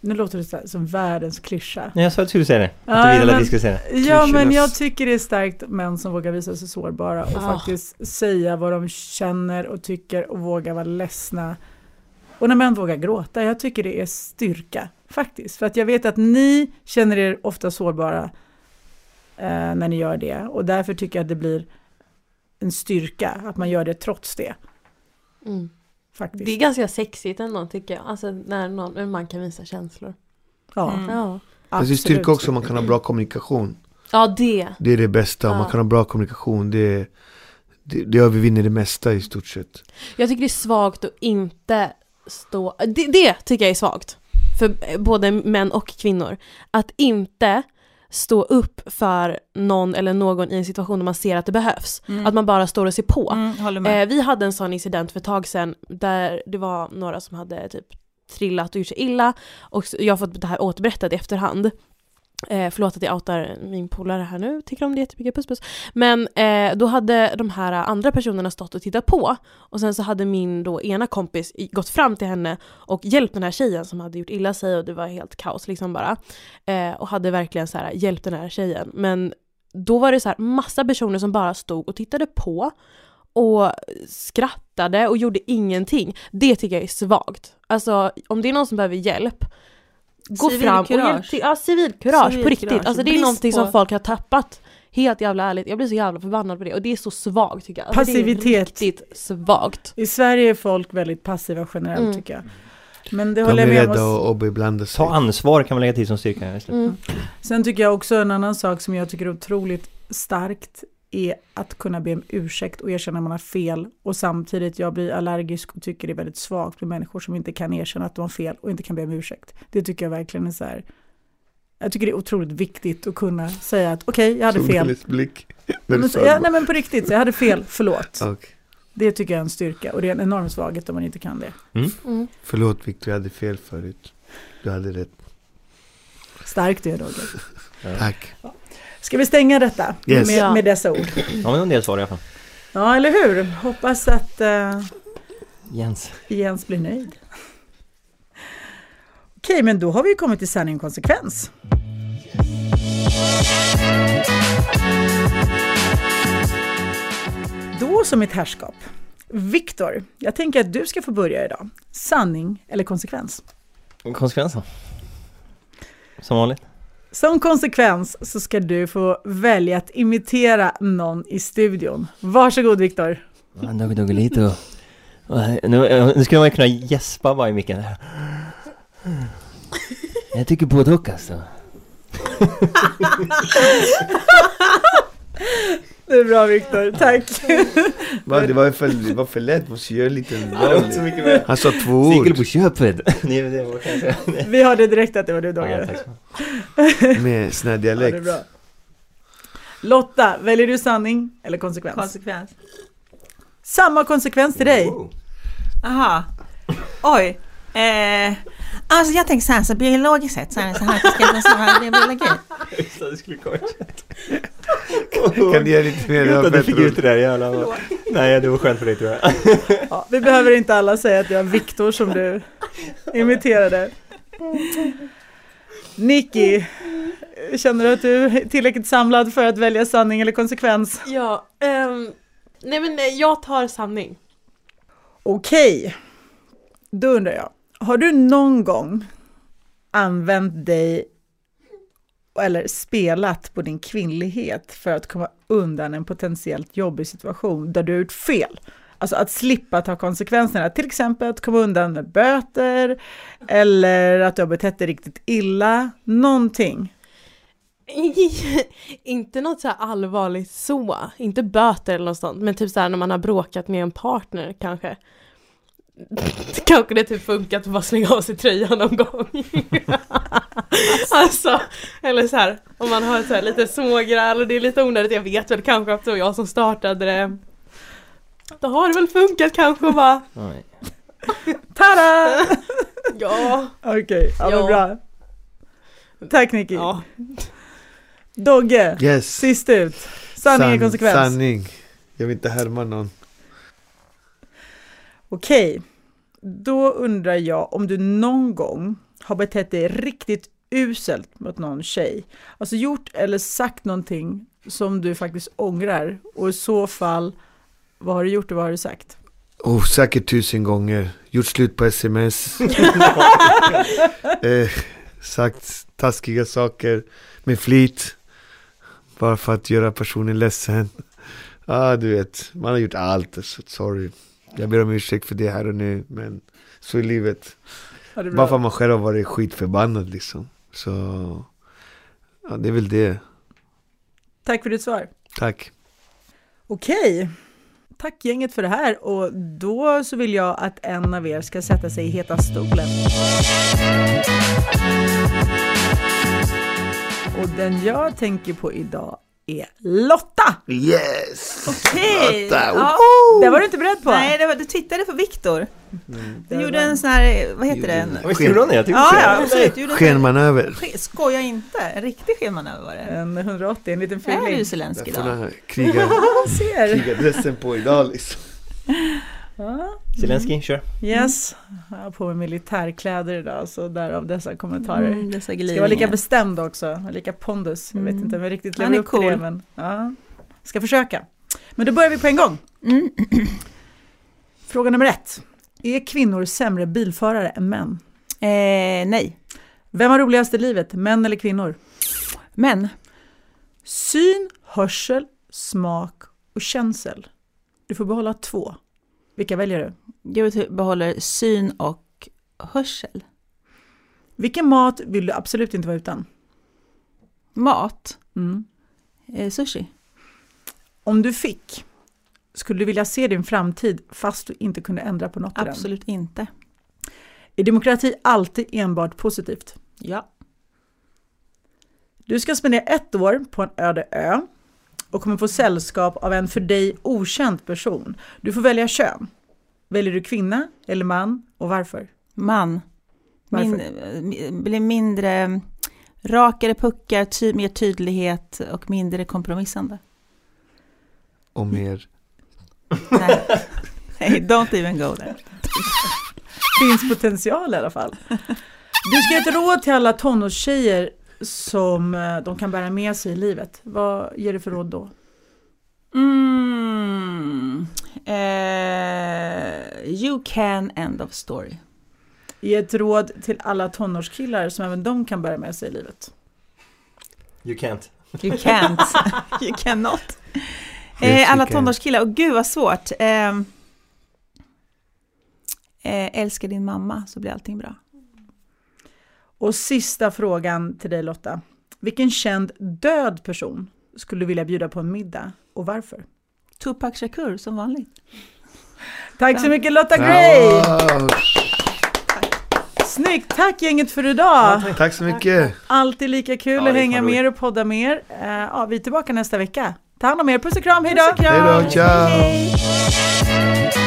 nu låter det så här, som världens klyscha. Nej jag sa att du skulle säga det, att Ja, du ville men- att vi skulle säga det. Ja men jag tycker det är starkt män som vågar visa sig sårbara och Ah. faktiskt säga vad de känner och tycker och våga vara ledsna. Och när män vågar gråta, jag tycker det är styrka faktiskt. För att jag vet att ni känner er ofta sårbara eh, när ni gör det och därför tycker jag att det blir en styrka att man gör det trots det. Mm. Faktiskt. Det är ganska sexigt ändå tycker jag. Alltså när någon, en man kan visa känslor. ja, Mm. Ja. Fast det är absolut. styrka också om man kan ha bra kommunikation. Ja det. Det är det bästa, om man Ja. kan ha bra kommunikation. Det, är- det, det övervinner det mesta i stort sett. Jag tycker det är svagt att inte stå... Det, det tycker jag är svagt. För både män och kvinnor. Att inte stå upp för någon eller någon i en situation där man ser att det behövs. Mm. Att man bara står och ser på. Mm. Eh, vi hade en sån incident för ett tag sedan där det var några som hade typ trillat och gjort sig illa och jag har fått det här återberättat i efterhand. Eh, förlåt att jag outar min polare här nu, tycker om det jättemycket, puss puss. Men eh, då hade de här andra personerna stått och tittat på och sen så hade min då ena kompis i- gått fram till henne och hjälpt den här tjejen som hade gjort illa sig och det var helt kaos liksom bara. Eh, och hade verkligen så här hjälpt den här tjejen. Men då var det så här massa personer som bara stod och tittade på och skrattade och gjorde ingenting. Det tycker jag är svagt. Alltså om det är någon som behöver hjälp, gå fram och hjälp till. Ja, civilkurage på Civilkurage. riktigt. Alltså det är Brist någonting som på- folk har tappat. Helt jävla ärligt, jag blir så jävla förbannad på det och det är så svagt tycker jag. Alltså, Det Passivitet. är riktigt svagt. I Sverige är folk väldigt passiva generellt Mm. tycker jag. Men det De håller jag med om. Och. Ta ansvar kan man lägga till som styrka. Mm. Sen tycker jag också en annan sak som jag tycker är otroligt starkt är att kunna be om ursäkt och erkänna när man har fel och samtidigt jag blir allergisk och tycker det är väldigt svagt med människor som inte kan erkänna att de har fel och inte kan be om ursäkt. Det tycker jag verkligen är så här. Jag tycker det är otroligt viktigt att kunna säga att okej, jag hade fel. Blick. När du Men, så, ja, nej men på riktigt, så jag hade fel, förlåt. Okej. Det tycker jag är en styrka och det är en enorm svaghet om man inte kan det. Mm. Förlåt Victor, jag hade fel förut. Du hade rätt. Starkt det Roger. Tack. Ska vi stänga detta Yes. med, med dessa ord? Ja men en del svar i alla fall. Ja, eller hur? Hoppas att uh, Jens. Jens blir nöjd. Okej, men då har vi kommit till sanning och konsekvens. Då som mitt herrskap. Viktor, jag tänker att du ska få börja idag. Sanning eller konsekvens? Konsekvensen? Som vanligt. Som konsekvens så ska du få välja att imitera någon i studion. Varsågod Viktor. Lite Nu, nu skulle man kunna gäspa bara i micken. Jag tycker både och alltså. Det är bra Viktor, tack. Det, var för, det var för lätt, måste göra lite det var inte så mycket mer. Han sa två ord på köpet! Nej, det var kanske... Vi hörde direkt att det var du Ja, Dogge. så. med sån här Ja, det är dialekt. bra. Lotta, väljer du sanning eller konsekvens? Konsekvens. Samma konsekvens till dig. Wow. Aha. Oj. Eh, alltså jag tänker så här, så biologiskt sett så är det så här att det ska vara så här, det är biologi. Just det, det skulle komma. Kan du göra lite mer? Att du fick ut det där jävla... Nej, det var skönt för dig tror jag. Ja, vi behöver inte alla säga att det var Viktor som du imiterade. Nicky, känner du att du är tillräckligt samlad för att välja sanning eller konsekvens? Ja, ehm, nej men nej, jag tar sanning. Okej, då undrar jag, har du någon gång använt dig eller spelat på din kvinnlighet för att komma undan en potentiellt jobbig situation där du har gjort fel? Alltså att slippa ta konsekvenserna, till exempel att komma undan med böter eller att du har betett dig riktigt illa, någonting. inte något så här allvarligt så, inte böter eller något sånt, men typ så här när man har bråkat med en partner kanske. Kanske det typ funkat att bara slänga av sig tröjan någon gång. alltså, eller så här, om man har så här lite smågräl och det är lite onödigt, jag vet väl kanske att det var jag som startade det. Då har det väl funkat kanske bara. Nej. Tada! Ja. Okej, ja, men Ja. bra. Tack Nicky. ja. Dogge, Yes. sist ut. Sanning är San- konsekvens. Sanning. Jag vill inte härma någon. Okej, då undrar jag om du någon gång har betett dig riktigt uselt mot någon tjej. Alltså gjort eller sagt någonting som du faktiskt ångrar och i så fall, vad har du gjort och vad har du sagt? Oh, säkert tusen gånger. Gjort slut på sms. eh, sagt taskiga saker med flit. Bara för att göra personen ledsen. ah, du vet. Man har gjort allt. Sorry. Jag ber om ursäkt för det här och nu. Men så är livet. Du Bara för att man själv har varit skitförbannad liksom. Så ja, det är väl det. Tack för ditt svar. Tack. Okej, tack gänget för det här och då så vill jag att en av er ska sätta sig i heta stolen. Och den jag tänker på idag är Lotta! Yes! Okej! Lotta, Ja. Det var du inte beredd på? Nej, det var, du tittade på Viktor. Mm. Du gjorde en sån här, vad heter det? En, Visst gjorde hon det? Jag tyckte ja, det. ja, absolut. Du gjorde en sån Skenmanöver. Skoja inte, en riktig skenmanöver var det. En 180, en liten Är du Zelenskyj Jag får då? den här kriga, Jag ser. krigadressen på idag liksom. Ja. Zelenskyj, kör. Yes, jag har på mig militärkläder idag så därav dessa kommentarer. Mm, dessa Ska vara lika glidningar. bestämd också, lika pondus. Jag vet Mm. inte om jag riktigt Han lever är upp till det, cool. men ja. Ska försöka. Men då börjar vi på en gång. Mm. Fråga nummer ett. Är kvinnor sämre bilförare än män? Eh, nej, Vem har roligast i livet, män eller kvinnor? men Syn, hörsel, smak och känsel. Du får behålla två. Vilka väljer du? jag behåller syn och hörsel. Vilken mat vill du absolut inte vara utan? Mat, Mm. eh, sushi. Om du fick, skulle du vilja se din framtid fast du inte kunde ändra på något i den? Absolut inte. Är demokrati alltid enbart positivt? Ja. Du ska spendera ett år på en öde ö och kommer få sällskap av en för dig okänd person. Du får välja kön. Väljer du kvinna eller man och varför? Man. Min, Varför? eh, blir mindre rakare puckar, ty, mer tydlighet och mindre kompromissande. Och mer. Nej, hey, don't even go there. Finns potential i alla fall. Du ska ge ett råd till alla tonårstjejer som eh, de kan bära med sig i livet. Vad ger du för råd då? Mm. Eh, you can end of story. Ge ett råd till alla tonårskillar som även de kan bära med sig i livet. You can't. You can't. you cannot. Yes, Eh, you alla can. tonårskillar, och gud vad svårt. Eh, eh, älska din mamma så blir allting bra. Och sista frågan till dig Lotta. Vilken känd död person skulle du vilja bjuda på en middag och varför? Tupac Shakur som vanligt. Tack så mycket Lotta Gray! Wow. Snyggt! Tack gänget för idag! Tack så mycket. Alltid lika kul Ja, att hänga med er och podda med er. Eh, ja, vi är tillbaka nästa vecka. Ta hand om er, puss och kram, hejdå! Puss och kram. Hej då, ciao! Hej.